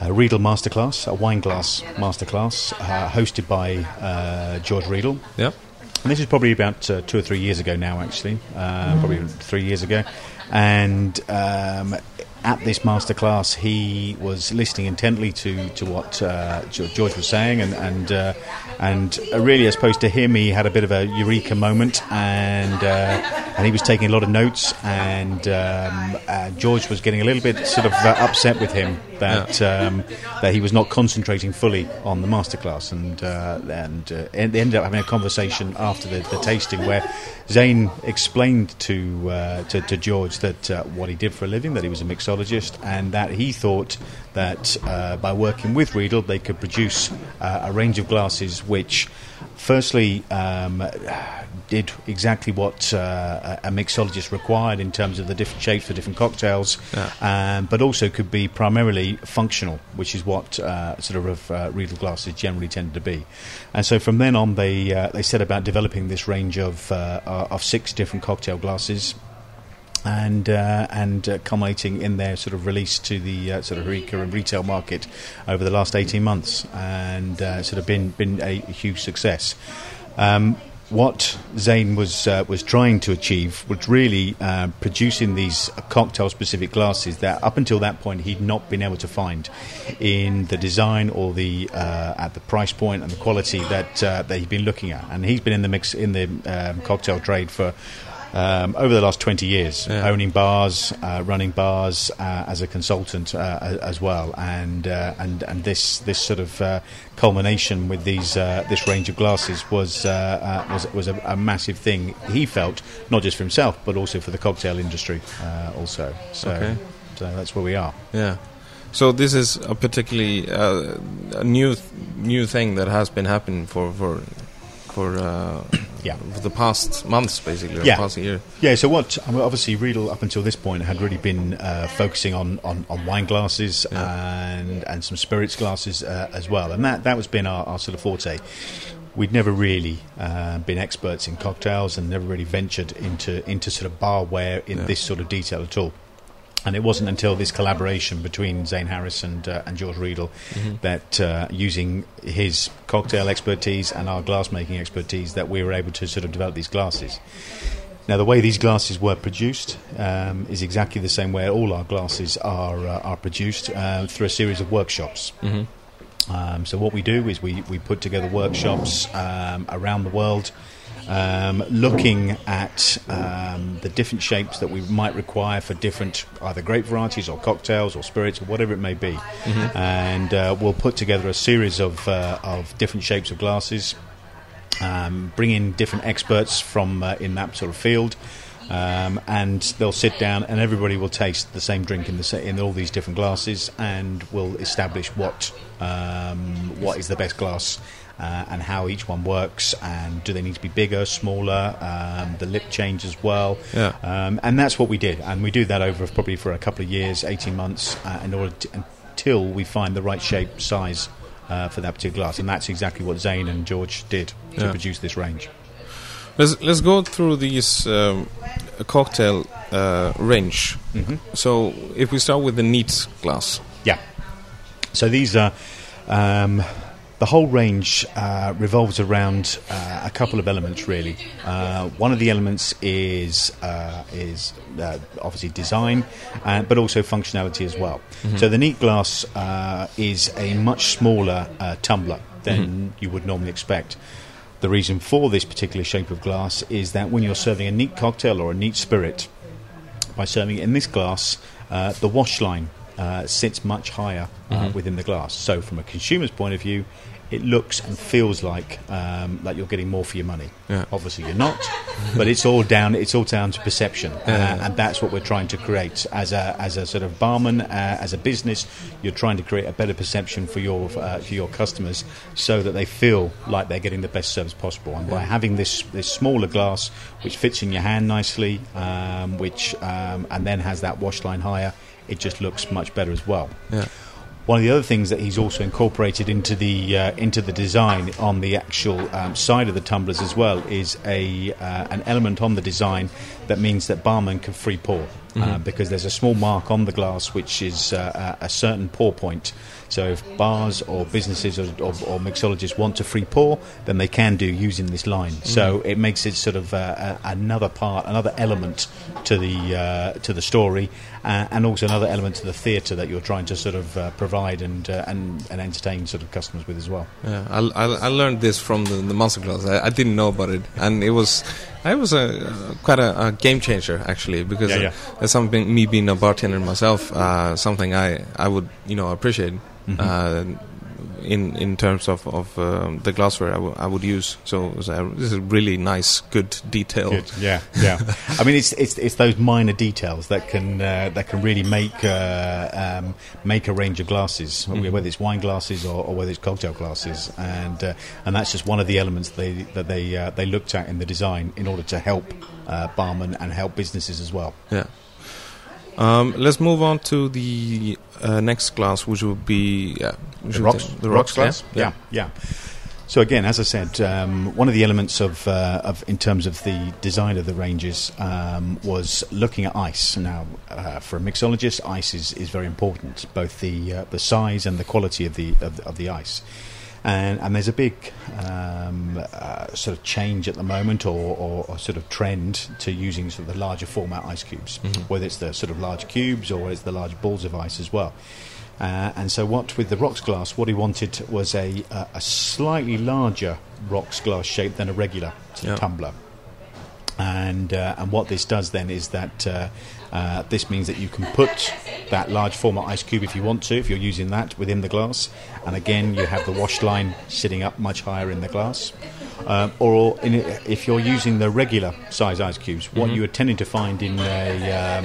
a Riedel masterclass, a wine glass masterclass, uh, hosted by uh, George Riedel. Yep. And this is probably about uh, two or three years ago now, actually, uh, probably three years ago. And um, at this masterclass, he was listening intently to to what uh, George was saying, and and uh, and uh, really, as opposed to him, he had a bit of a eureka moment, and uh, and he was taking a lot of notes, and um, uh, George was getting a little bit sort of uh, upset with him that um, that he was not concentrating fully on the masterclass, and uh, and uh, they ended up having a conversation after the, the tasting where Zane explained to, uh, to to George that uh, what he did for a living, that he was a mixologist, and that he thought that uh, by working with Riedel, they could produce uh, a range of glasses which, firstly, um, did exactly what uh, a mixologist required in terms of the different shapes for different cocktails, Yeah. um, but also could be primarily functional, which is what uh, sort of uh, Riedel glasses generally tended to be. And so from then on, they uh, they set about developing this range of of six different cocktail glasses. And uh, and uh, culminating in their sort of release to the uh, sort of Eureka and retail market over the last eighteen months, and uh, sort of been been a huge success. Um, what Zane was uh, was trying to achieve was really uh, producing these cocktail specific glasses that up until that point he'd not been able to find in the design or the at the price point and the quality that that he'd been looking at and he's been in the mix in the um, cocktail trade for um, over the last 20 years, Yeah. owning bars, uh, running bars uh, as a consultant uh, as well, and uh, and and this this sort of uh, culmination with these uh, this range of glasses was uh, uh, was was a, a massive thing. He felt not just for himself, but also for the cocktail industry uh, also. So Okay. so that's where we are. Yeah. So this is a particularly uh, a new new thing that has been happening for for for uh, Yeah. the past months, basically, Yeah. past year. Yeah, so what? I mean, obviously, Riedel up until this point had really been uh, focusing on, on, on wine glasses and and some spirits glasses uh, as well, and that that was been our, our sort of forte. We'd never really uh, been experts in cocktails and never really ventured into into sort of barware in Yeah. this sort of detail at all. And it wasn't until this collaboration between Zane Harris and, uh, and George Riedel that, uh, using his cocktail expertise and our glassmaking expertise, that we were able to sort of develop these glasses. Now, the way these glasses were produced um, is exactly the same way all our glasses are uh, are produced uh, through a series of workshops. hmm Um, so what we do is we, we put together workshops um, around the world, um, looking at um, the different shapes that we might require for different either grape varieties or cocktails or spirits or whatever it may be, and uh, we'll put together a series of uh, of different shapes of glasses. Um, bring in different experts from uh, in that sort of field, um, and they'll sit down and everybody will taste the same drink in the sa- in all these different glasses, and we'll establish what um, what is the best glass. Uh, and how each one works, and do they need to be bigger, smaller? Um, the lip change as well, Yeah. um, and that's what we did. And we do that over probably for a couple of years, eighteen months, uh, in order to, until we find the right shape, size uh, for that particular glass. And that's exactly what Zane and George did to Yeah. produce this range. Let's let's go through these um, cocktail uh, range. Mm-hmm. So if we start with the neat glass, Yeah. So these are. Um, the whole range uh, revolves around uh, a couple of elements, really. Uh, one of the elements is uh, is uh, obviously design, uh, but also functionality as well. So the neat glass uh, is a much smaller uh, tumbler than you would normally expect. The reason for this particular shape of glass is that when you're serving a neat cocktail or a neat spirit, by serving it in this glass, uh, the wash line uh, sits much higher uh, within the glass. So, from a consumer's point of view, it looks and feels like um, like you're getting more for your money. Yeah. Obviously, you're not, but it's all down. It's all down to perception, Yeah. uh, and that's what we're trying to create as a as a sort of barman, uh, as a business. You're trying to create a better perception for your uh, for your customers, so that they feel like they're getting the best service possible. And by having this this smaller glass, which fits in your hand nicely, um, which um, and then has that wash line higher, it just looks much better as well. One of the other things that he's also incorporated into the uh, into the design on the actual um, side of the tumblers as well is a uh, an element on the design that means that barman can free pour uh, because there's a small mark on the glass which is uh, a certain pour point. So if bars or businesses or, or, or mixologists want to free pour, then they can do using this line. So it makes it sort of uh, another part, another element to the uh, to the story, uh, and also another element to the theatre that you're trying to sort of uh, provide and, uh, and and entertain sort of customers with as well. yeah. I, I, I learned this from the, the masterclass. I, I didn't know about it, and it was I was a uh, quite a, a game changer actually because Yeah, uh, yeah. as something me being a bartender myself, uh, something I I would you know appreciate. Mm-hmm. Uh, in in terms of of um, the glassware I, would use. So was a, this is a really nice, good detail. Good. Yeah, yeah. I mean, it's it's it's those minor details that can uh, that can really make uh, um, make a range of glasses, whether it's wine glasses or, or whether it's cocktail glasses, and uh, and that's just one of the elements they that they uh, they looked at in the design in order to help uh, barmen and help businesses as well. Yeah. Um, let's move on to the uh, next glass, which would be yeah, the rocks, the rocks glass. Yeah. Yeah, yeah. So again, as I said, um, one of the elements of, uh, of in terms of the design of the ranges um, was looking at ice. Now, uh, for a mixologist, ice is, is very important, both the uh, the size and the quality of the of, the- of the ice. And, and there's a big um, uh, sort of change at the moment, or, or, or sort of trend to using sort of the larger format ice cubes, whether it's the sort of large cubes or it's the large balls of ice as well. Uh, and so, what with the rocks glass, what he wanted was a a, a slightly larger rocks glass shape than a regular Yeah. tumbler. And uh, and what this does then is that uh, uh, this means that you can put that large format ice cube if you want to, if you're using that within the glass. And again, you have the wash line sitting up much higher in the glass. Um, or in, if you're using the regular size ice cubes, what you are tending to find in a um,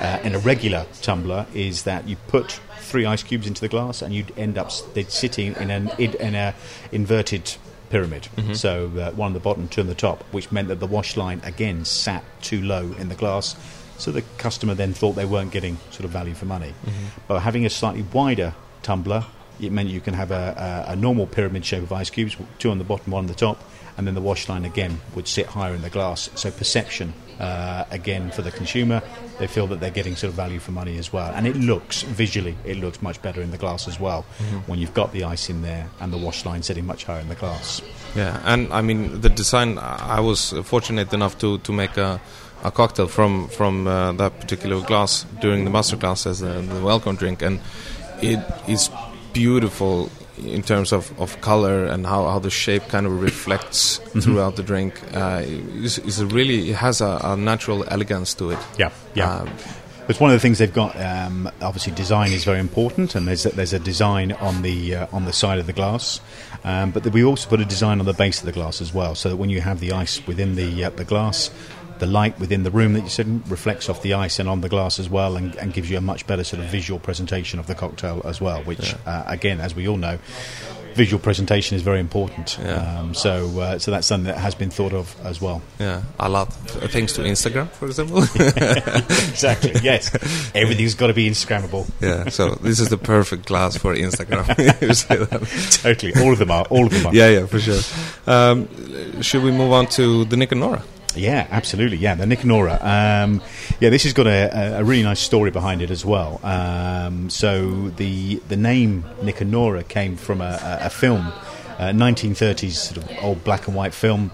uh, in a regular tumbler is that you put three ice cubes into the glass and you'd end up they'd sitting in an in a inverted pyramid. So uh, one on the bottom, two on the top, which meant that the wash line again sat too low in the glass. So the customer then thought they weren't getting sort of value for money. But having a slightly wider tumbler, it meant you can have a, a, a normal pyramid shape of ice cubes, two on the bottom, one on the top, and then the wash line again would sit higher in the glass. So perception, uh, again, for the consumer, they feel that they're getting sort of value for money as well. And it looks, visually, it looks much better in the glass as well when you've got the ice in there and the wash line sitting much higher in the glass. Yeah, and I mean the design. I was fortunate enough to to make a, a cocktail from from uh, that particular glass during the master class as a, the welcome drink, and it is beautiful in terms of, of color and how, how the shape kind of reflects throughout the drink. Uh, it's a really it has a, a natural elegance to it. Yeah, yeah. Um, It's one of the things they've got. Um, obviously, design is very important, and there's a, there's a design on the uh, on the side of the glass, um, but we also put a design on the base of the glass as well, so that when you have the ice within the uh, the glass, the light within the room that you sit in reflects off the ice and on the glass as well, and, and gives you a much better sort of visual presentation of the cocktail as well. Which, uh, again, as we all know. Visual presentation is very important, Yeah. um, so uh, so that's something that has been thought of as well. yeah, a lot thanks to Instagram, for example. Exactly. yes, everything's got to be Instagrammable. yeah, so this is the perfect glass for Instagram. Totally. All of them are. All of them are. yeah, yeah, for sure. Um, should we move on to the Nick and Nora? Yeah, absolutely. Yeah, the Nick and Nora. Um, yeah, this has got a, a- a really nice story behind it as well. Um, so the the name Nick and Nora came from a, a, a film, uh, 1930s sort of old black and white film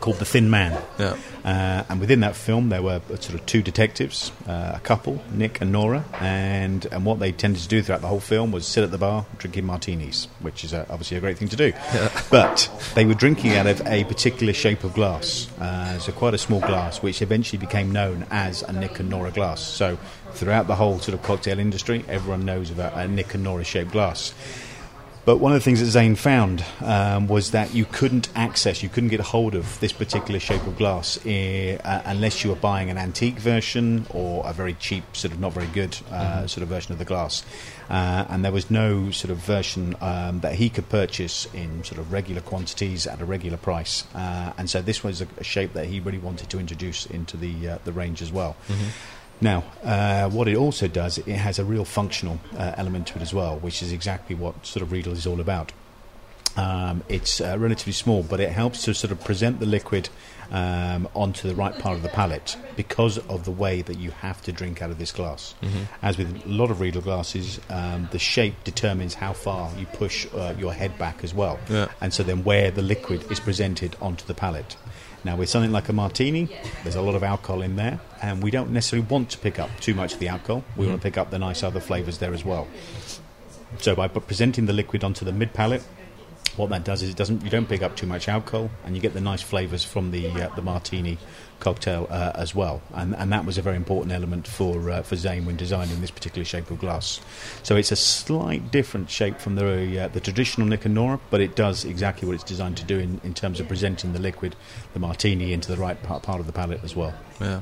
called The Thin Man. Yeah. Uh, and within that film, there were sort of two detectives, uh, a couple, Nick and Nora, and and what they tended to do throughout the whole film was sit at the bar drinking martinis, which is uh obviously a great thing to do. But they were drinking out of a particular shape of glass, uh, so quite a small glass, which eventually became known as a Nick and Nora glass. So throughout the whole sort of cocktail industry, everyone knows about a Nick and Nora shaped glass. But one of the things that Zane found um, was that you couldn't access, you couldn't get hold of this particular shape of glass eh, uh, unless you were buying an antique version or a very cheap, sort of not very good uh, sort of version of the glass. Uh, and there was no sort of version um, that he could purchase in sort of regular quantities at a regular price. Uh, and so this was a, a shape that he really wanted to introduce into the uh, the range as well. Now, uh, what it also does, it has a real functional uh, element to it as well, which is exactly what sort of Riedel is all about. Um, it's uh, relatively small, but it helps to sort of present the liquid um, onto the right part of the palate because of the way that you have to drink out of this glass. As with a lot of Riedel glasses, um, the shape determines how far you push uh, your head back as well, Yeah. and so then where the liquid is presented onto the palate. Now, with something like a martini, there's a lot of alcohol in there, and we don't necessarily want to pick up too much of the alcohol. We want to pick up the nice other flavours there as well. So, by presenting the liquid onto the mid palate, what that does is it doesn't you don't pick up too much alcohol and you get the nice flavors from the uh, the martini cocktail uh, as well. And and that was a very important element for uh, for Zane when designing this particular shape of glass. So it's a slight different shape from the uh, the traditional Nick and Nora but it does exactly what it's designed to do in, in terms of presenting the liquid the martini into the right part, part of the palate as well. Yeah.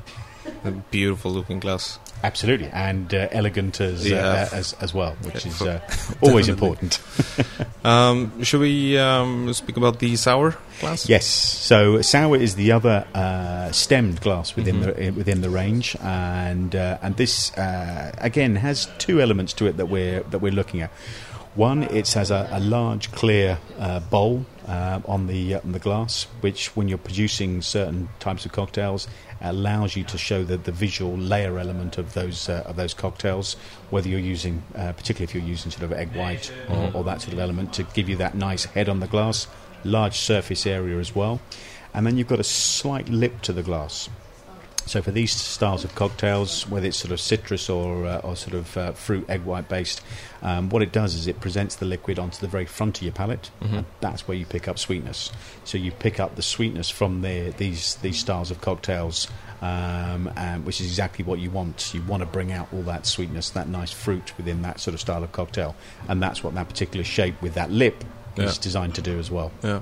A beautiful looking glass. absolutely and uh, elegant as, Yeah. uh, as as well which Yeah, is uh, always important Um, should we um, speak about the sour glass? Yes. So sour is the other uh, stemmed glass within Mhm. the within the range, and uh, and this uh, again has two elements to it that we're that we're looking at. One, it has a, a large clear uh, bowl uh, on the uh, on the glass, which when you're producing certain types of cocktails, allows you to show the, the visual layer element of those uh, of those cocktails. Whether you're using, uh, particularly if you're using sort of egg white or, or that sort of element, to give you that nice head on the glass, large surface area as well, and then you've got a slight lip to the glass. So for these styles of cocktails, whether it's sort of citrus or, uh, or sort of uh, fruit egg white based, um, what it does is it presents the liquid onto the very front of your palate. Mhm. And that's where you pick up sweetness. So you pick up the sweetness from the, these these styles of cocktails, um, and, which is exactly what you want. You want to bring out all that sweetness, that nice fruit within that sort of style of cocktail, and that's what that particular shape with that lip Yeah. is designed to do as well. Yeah,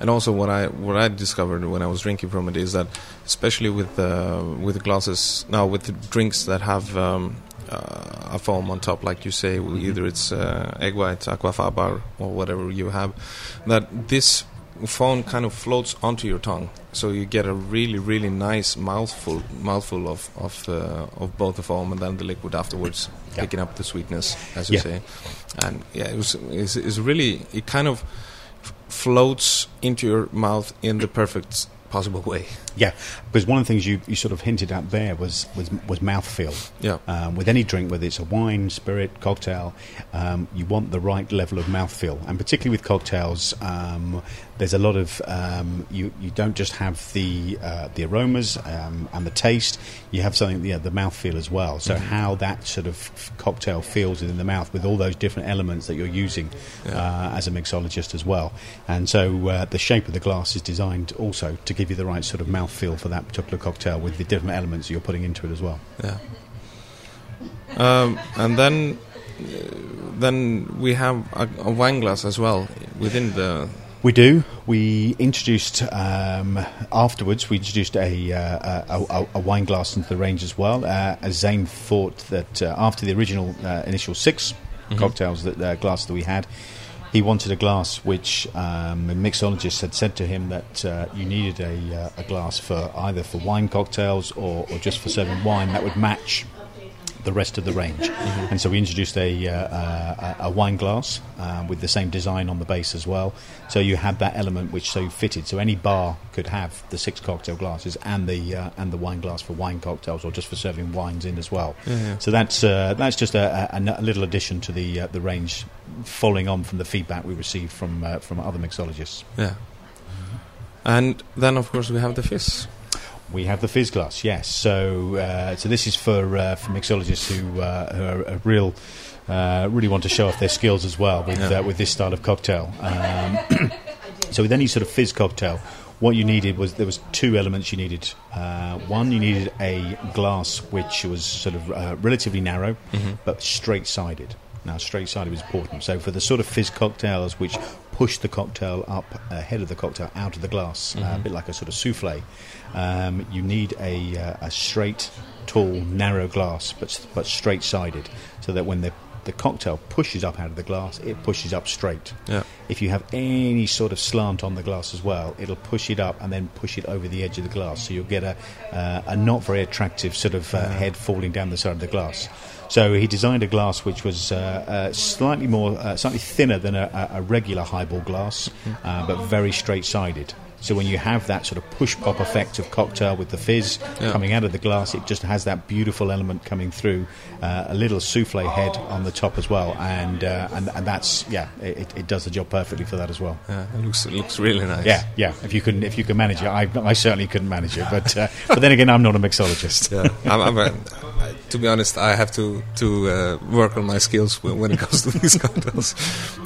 and also what I what I discovered when I was drinking from it is that, especially with uh, with glasses now with the drinks that have um, uh, a foam on top, like you say, either it's uh, egg white, aquafaba, or whatever you have, that this foam kind of floats onto your tongue, so you get a really really nice mouthful mouthful of of uh, of both the foam and then the liquid afterwards, Yeah. picking up the sweetness, as you Yeah. say, and yeah, it was it's, it's really it kind of f- floats into your mouth in the perfect possible way. Yeah, because one of the things you, you sort of hinted at there was was, was mouthfeel. Yeah. Um, with any drink, whether it's a wine, spirit, cocktail, um, you want the right level of mouthfeel, and particularly with cocktails, um, there's a lot of um, you you don't just have the uh, the aromas um, and the taste, you have something yeah the mouthfeel as well. So how that sort of cocktail feels within the mouth with all those different elements that you're using Yeah. uh, as a mixologist as well, and so uh, the shape of the glass is designed also to give you the right sort of mouthfeel for that particular cocktail with the different elements you're putting into it as well. Yeah. Um, and then, uh, then we have a, a wine glass as well within the. We do. We introduced um, afterwards. We introduced a, uh, a, a, wine glass into the range as well. Uh, as Zane thought that uh, after the original uh, initial 6 Mhm. cocktails that uh, glass that we had, he wanted a glass which um, a mixologist had said to him that uh, you needed a, uh, a glass for either for wine cocktails or, or just for serving wine that would match the rest of the range. And so we introduced a, uh, uh, a a wine glass uh, with the same design on the base as well. So you had that element which so fitted. So any bar could have the six cocktail glasses and the uh, and the wine glass for wine cocktails or just for serving wines in as well. Yeah. So that's uh, that's just a, a, a little addition to the uh, the range, following on from the feedback we received from uh, from other mixologists. Yeah. And then, of course, we have the fizz. We have the fizz glass, yes. So, uh, so this is for uh, for mixologists who, uh, who are, are real, uh, really want to show off their skills as well with Yeah. uh, with this style of cocktail. Um, so, with any sort of fizz cocktail, what you needed was there was two elements you needed. Uh, one, you needed a glass which was sort of uh, relatively narrow, Mhm. but straight sided. Now, straight sided was important. So, for the sort of fizz cocktails which push the cocktail up ahead of the cocktail out of the glass, uh, a Mhm. bit like a sort of souffle, um, you need a, uh, a straight, tall, narrow glass, but but straight sided, so that when the the cocktail pushes up out of the glass, it pushes up straight. Yeah. If you have any sort of slant on the glass as well, it'll push it up and then push it over the edge of the glass. So you'll get a, uh, a not very attractive sort of uh, head falling down the side of the glass. So he designed a glass which was uh, uh, slightly more, uh, slightly thinner than a, a regular highball glass, uh, but very straight-sided. So when you have that sort of push pop effect of cocktail with the fizz Yeah. coming out of the glass, it just has that beautiful element coming through, uh, a little souffle head on the top as well, and uh, and, and that's yeah, it, it does the job perfectly for that as well. Yeah, it looks it looks really nice. Yeah, yeah. If you can, if you can manage it, I, I certainly couldn't manage it. But uh, but then again, I'm not a mixologist. Yeah, I'm, I'm a, to be honest, I have to to uh, work on my skills when, when it comes to these cocktails.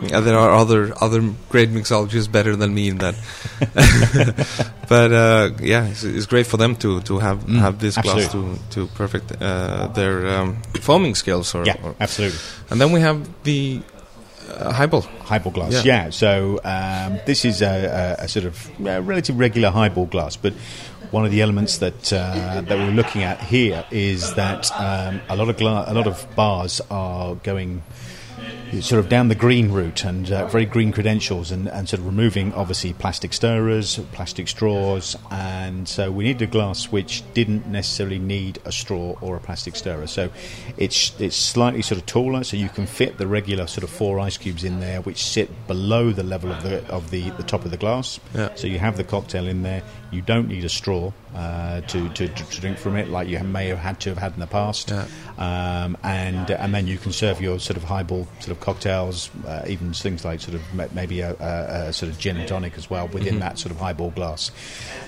Yeah, there are other other great mixologists better than me in that. but uh, yeah, it's, it's, great for them to to have mm, have this absolutely. glass to to perfect uh, their um, foaming skills. Or, yeah, or, absolutely. And then we have the uh, highball. Highball glass, yeah. yeah. So um, this is a, a, a, sort of a relatively regular highball glass, but one of the elements that uh, that we're looking at here is that um, a lot of gla- a lot of bars are going sort of down the green route and uh, very green credentials and, and sort of removing obviously plastic stirrers, plastic straws, and so we needed a glass which didn't necessarily need a straw or a plastic stirrer. So it's it's slightly sort of taller, so you can fit the regular sort of four ice cubes in there, which sit below the level of the of the, the top of the glass. Yeah. So you have the cocktail in there. You don't need a straw uh, to, to, to drink from it, like you may have had to have had in the past. Yeah. Um, and and then you can serve your sort of highball sort of cocktails, uh, even things like sort of maybe a, a, a, sort of gin and tonic as well within mm-hmm. that sort of highball glass.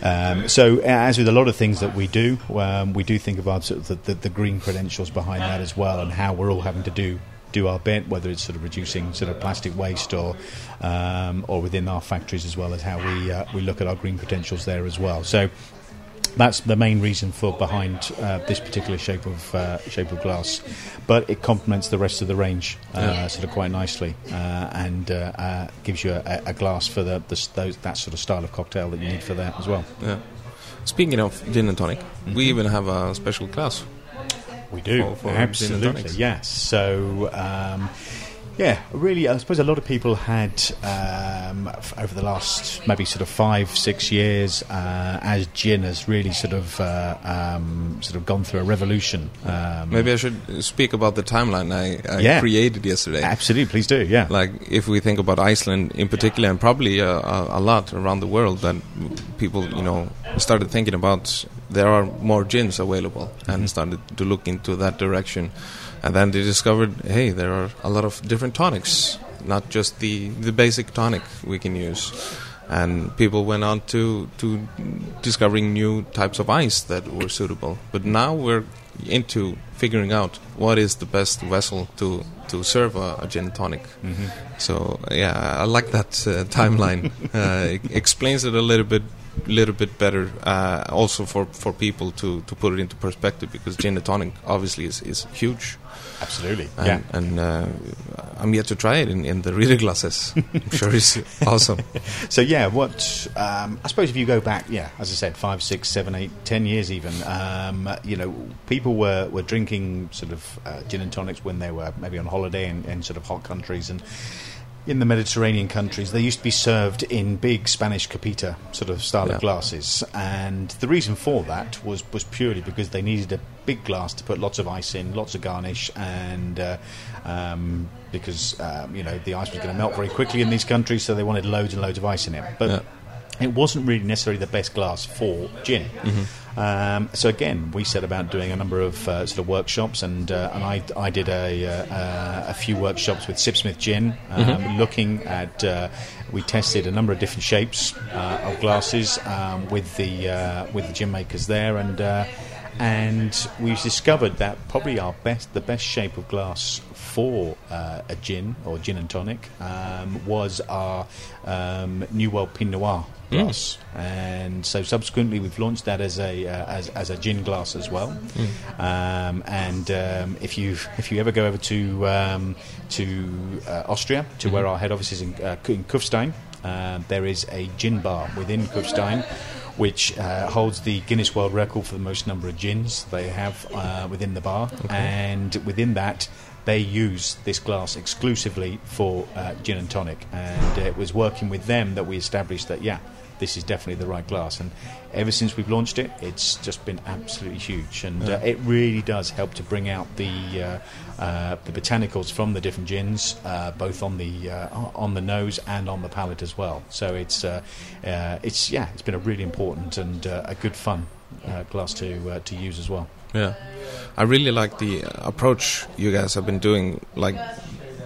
Um, so as with a lot of things that we do, um, we do think about sort of the, the, the green credentials behind that as well, and how we're all having to do do our bit, whether it's sort of reducing sort of plastic waste or um, or within our factories as well as how we uh, we look at our green potentials there as well. So that's the main reason for behind uh, this particular shape of uh, shape of glass, but it complements the rest of the range uh, yeah. sort of quite nicely uh, and uh, uh, gives you a, a, glass for the, the those, that sort of style of cocktail that you need for that as well. Yeah. Speaking of gin and tonic, mm-hmm. we even have a special glass. We do for, for absolutely yes. So. Um, yeah, really, I suppose a lot of people had um, f- over the last maybe sort of five, six years, uh, as gin has really sort of uh, um, sort of gone through a revolution. Um, maybe I should speak about the timeline I, I yeah, created yesterday. Absolutely, please do. Yeah, like if we think about Iceland in particular, and probably a, a, a lot around the world, that people you know started thinking about there are more gins available mm-hmm. and started to look into that direction. And then they discovered hey there are a lot of different tonics not just the the basic tonic we can use. And people went on to to discovering new types of ice that were suitable. But now we're into figuring out what is the best vessel to to serve a, a gin tonic. Mm-hmm. so yeah i like that uh, timeline. Uh, it explains it a little bit little bit better uh, also for, for people to, to put it into perspective because gin and tonic obviously is, is huge Absolutely. And, yeah. And uh, I'm yet to try it in, in the reader glasses. I'm sure it's awesome. So yeah, what um, I suppose if you go back, yeah, as I said, five, six, seven, eight, ten years even, um, you know, people were, were drinking sort of uh, gin and tonics when they were maybe on holiday in, in sort of hot countries and in the Mediterranean countries, they used to be served in big Spanish copita sort of style yeah. of glasses, and the reason for that was was purely because they needed a big glass to put lots of ice in, lots of garnish, and uh, um, because um, you know the ice was going to melt very quickly in these countries, so they wanted loads and loads of ice in it. But yeah it wasn't really necessarily the best glass for gin. Mm-hmm. Um, so again, we set about doing a number of uh, sort of workshops, and uh, and I, I did a, uh, a few workshops with Sipsmith Gin, um, mm-hmm. looking at. Uh, we tested a number of different shapes uh, of glasses um, with the uh, with the gin makers there, and and we discovered that probably our best the best shape of glass for uh, a gin or gin and tonic um, was our um, New World Pinot Noir glass, mm. and so subsequently we've launched that as a uh, as, as a gin glass as well. Mm. Um, and um, if you if you ever go over to um, to uh, Austria, to mm-hmm. where our head office is in, uh, in Kufstein, uh, there is a gin bar within Kufstein which uh, holds the Guinness World Record for the most number of gins they have uh, within the bar. Okay. And within that, they use this glass exclusively for uh, gin and tonic. And it was working with them that we established that, yeah, this is definitely the right glass. And ever since we've launched it, it's just been absolutely huge, and yeah. uh, it really does help to bring out the uh, uh, the botanicals from the different gins, uh, both on the uh, on the nose and on the palate as well. So it's uh, it's yeah, it's been a really important and a good fun glass to to use as well. Yeah, I really like the approach you guys have been doing, like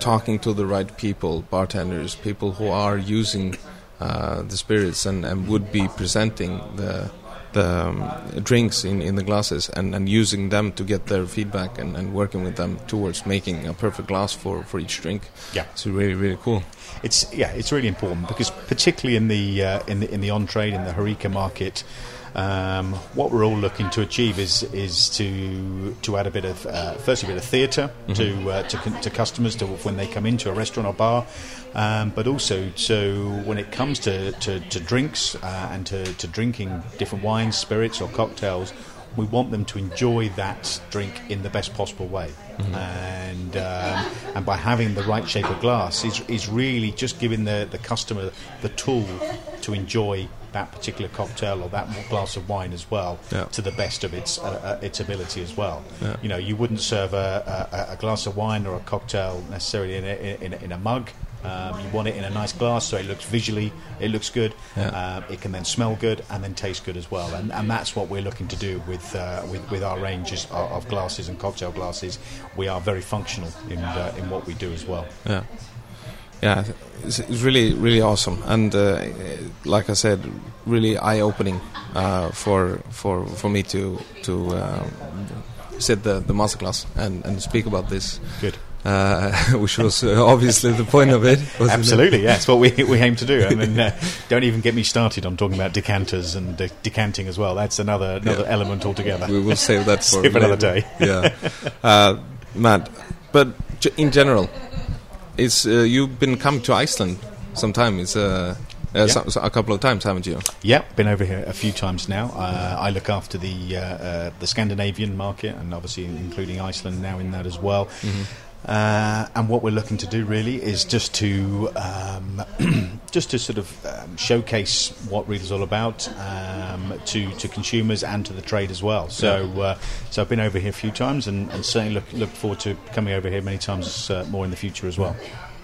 talking to the right people, bartenders, people who are using uh, the spirits and, and would be presenting the the um, drinks in, in the glasses and, and using them to get their feedback and, and working with them towards making a perfect glass for, for each drink. Yeah. It's really really cool. It's yeah, it's really important because particularly in the uh, in the in the on trade in the Harika market, um, what we're all looking to achieve is is to to add a bit of uh, firstly a bit of theatre to uh, to to customers to when they come into a restaurant or bar, um, but also so when it comes to to, to drinks uh, and to, to drinking different wines, spirits or cocktails. We want them to enjoy that drink in the best possible way, and um, and by having the right shape of glass is, is really just giving the, the customer the tool to enjoy that particular cocktail or that glass of wine as well Yeah. to the best of its uh, uh, its ability as well. Yeah. You know, you wouldn't serve a, a, a glass of wine or a cocktail necessarily in a, in a, in a mug. Um, you want it in a nice glass so it looks visually, it looks good. Yeah. Um, it can then smell good and then taste good as well. And, and that's what we're looking to do with uh, with, with our ranges of, of glasses and cocktail glasses. We are very functional in uh, in what we do as well. Yeah, yeah, it's, it's really really awesome, and uh, like I said, really eye opening uh, for for for me to to um, sit the the masterclass and and speak about this, Good. uh, which was uh, obviously the point of it. it? Absolutely, yeah. It's what we, we aim to do. I mean, uh, don't even get me started on talking about decanters and de- decanting as well. That's another another Yeah. element altogether. We will save that for Save another day. yeah, uh, Matt. But in general, it's uh, you've been come to Iceland sometime. It's uh, uh, so a couple of times, haven't you? Yeah, been over here a few times now. Uh, I look after the uh, uh, the Scandinavian market, and obviously including Iceland now in that as well. Uh, and what we're looking to do really is just to um, just to sort of um, showcase what Reader's all about um, to to consumers and to the trade as well. So uh, so I've been over here a few times, and, and certainly look look forward to coming over here many times uh, more in the future as well.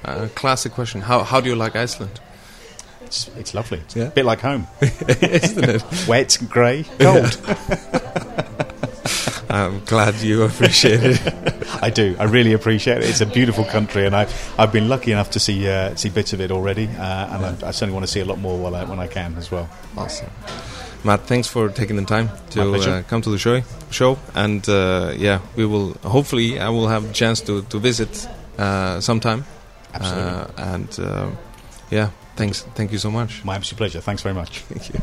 Uh, classic question. How how do you like Iceland? It's it's lovely. It's Yeah. a bit like home. Isn't it? Wet, grey, cold. I'm glad you appreciate it. I do. I really appreciate it. It's a beautiful country, and I've I've been lucky enough to see uh, see bits of it already, uh, and I, I certainly want to see a lot more while I, when I can as well. Awesome. Matt, thanks for taking the time to uh, come to the show. Show and uh, yeah, we will. Hopefully, I will have a chance to to visit uh, sometime. Absolutely, Uh, and uh, yeah, thanks. Thank you so much. my absolute pleasure. Thanks very much. Thank you.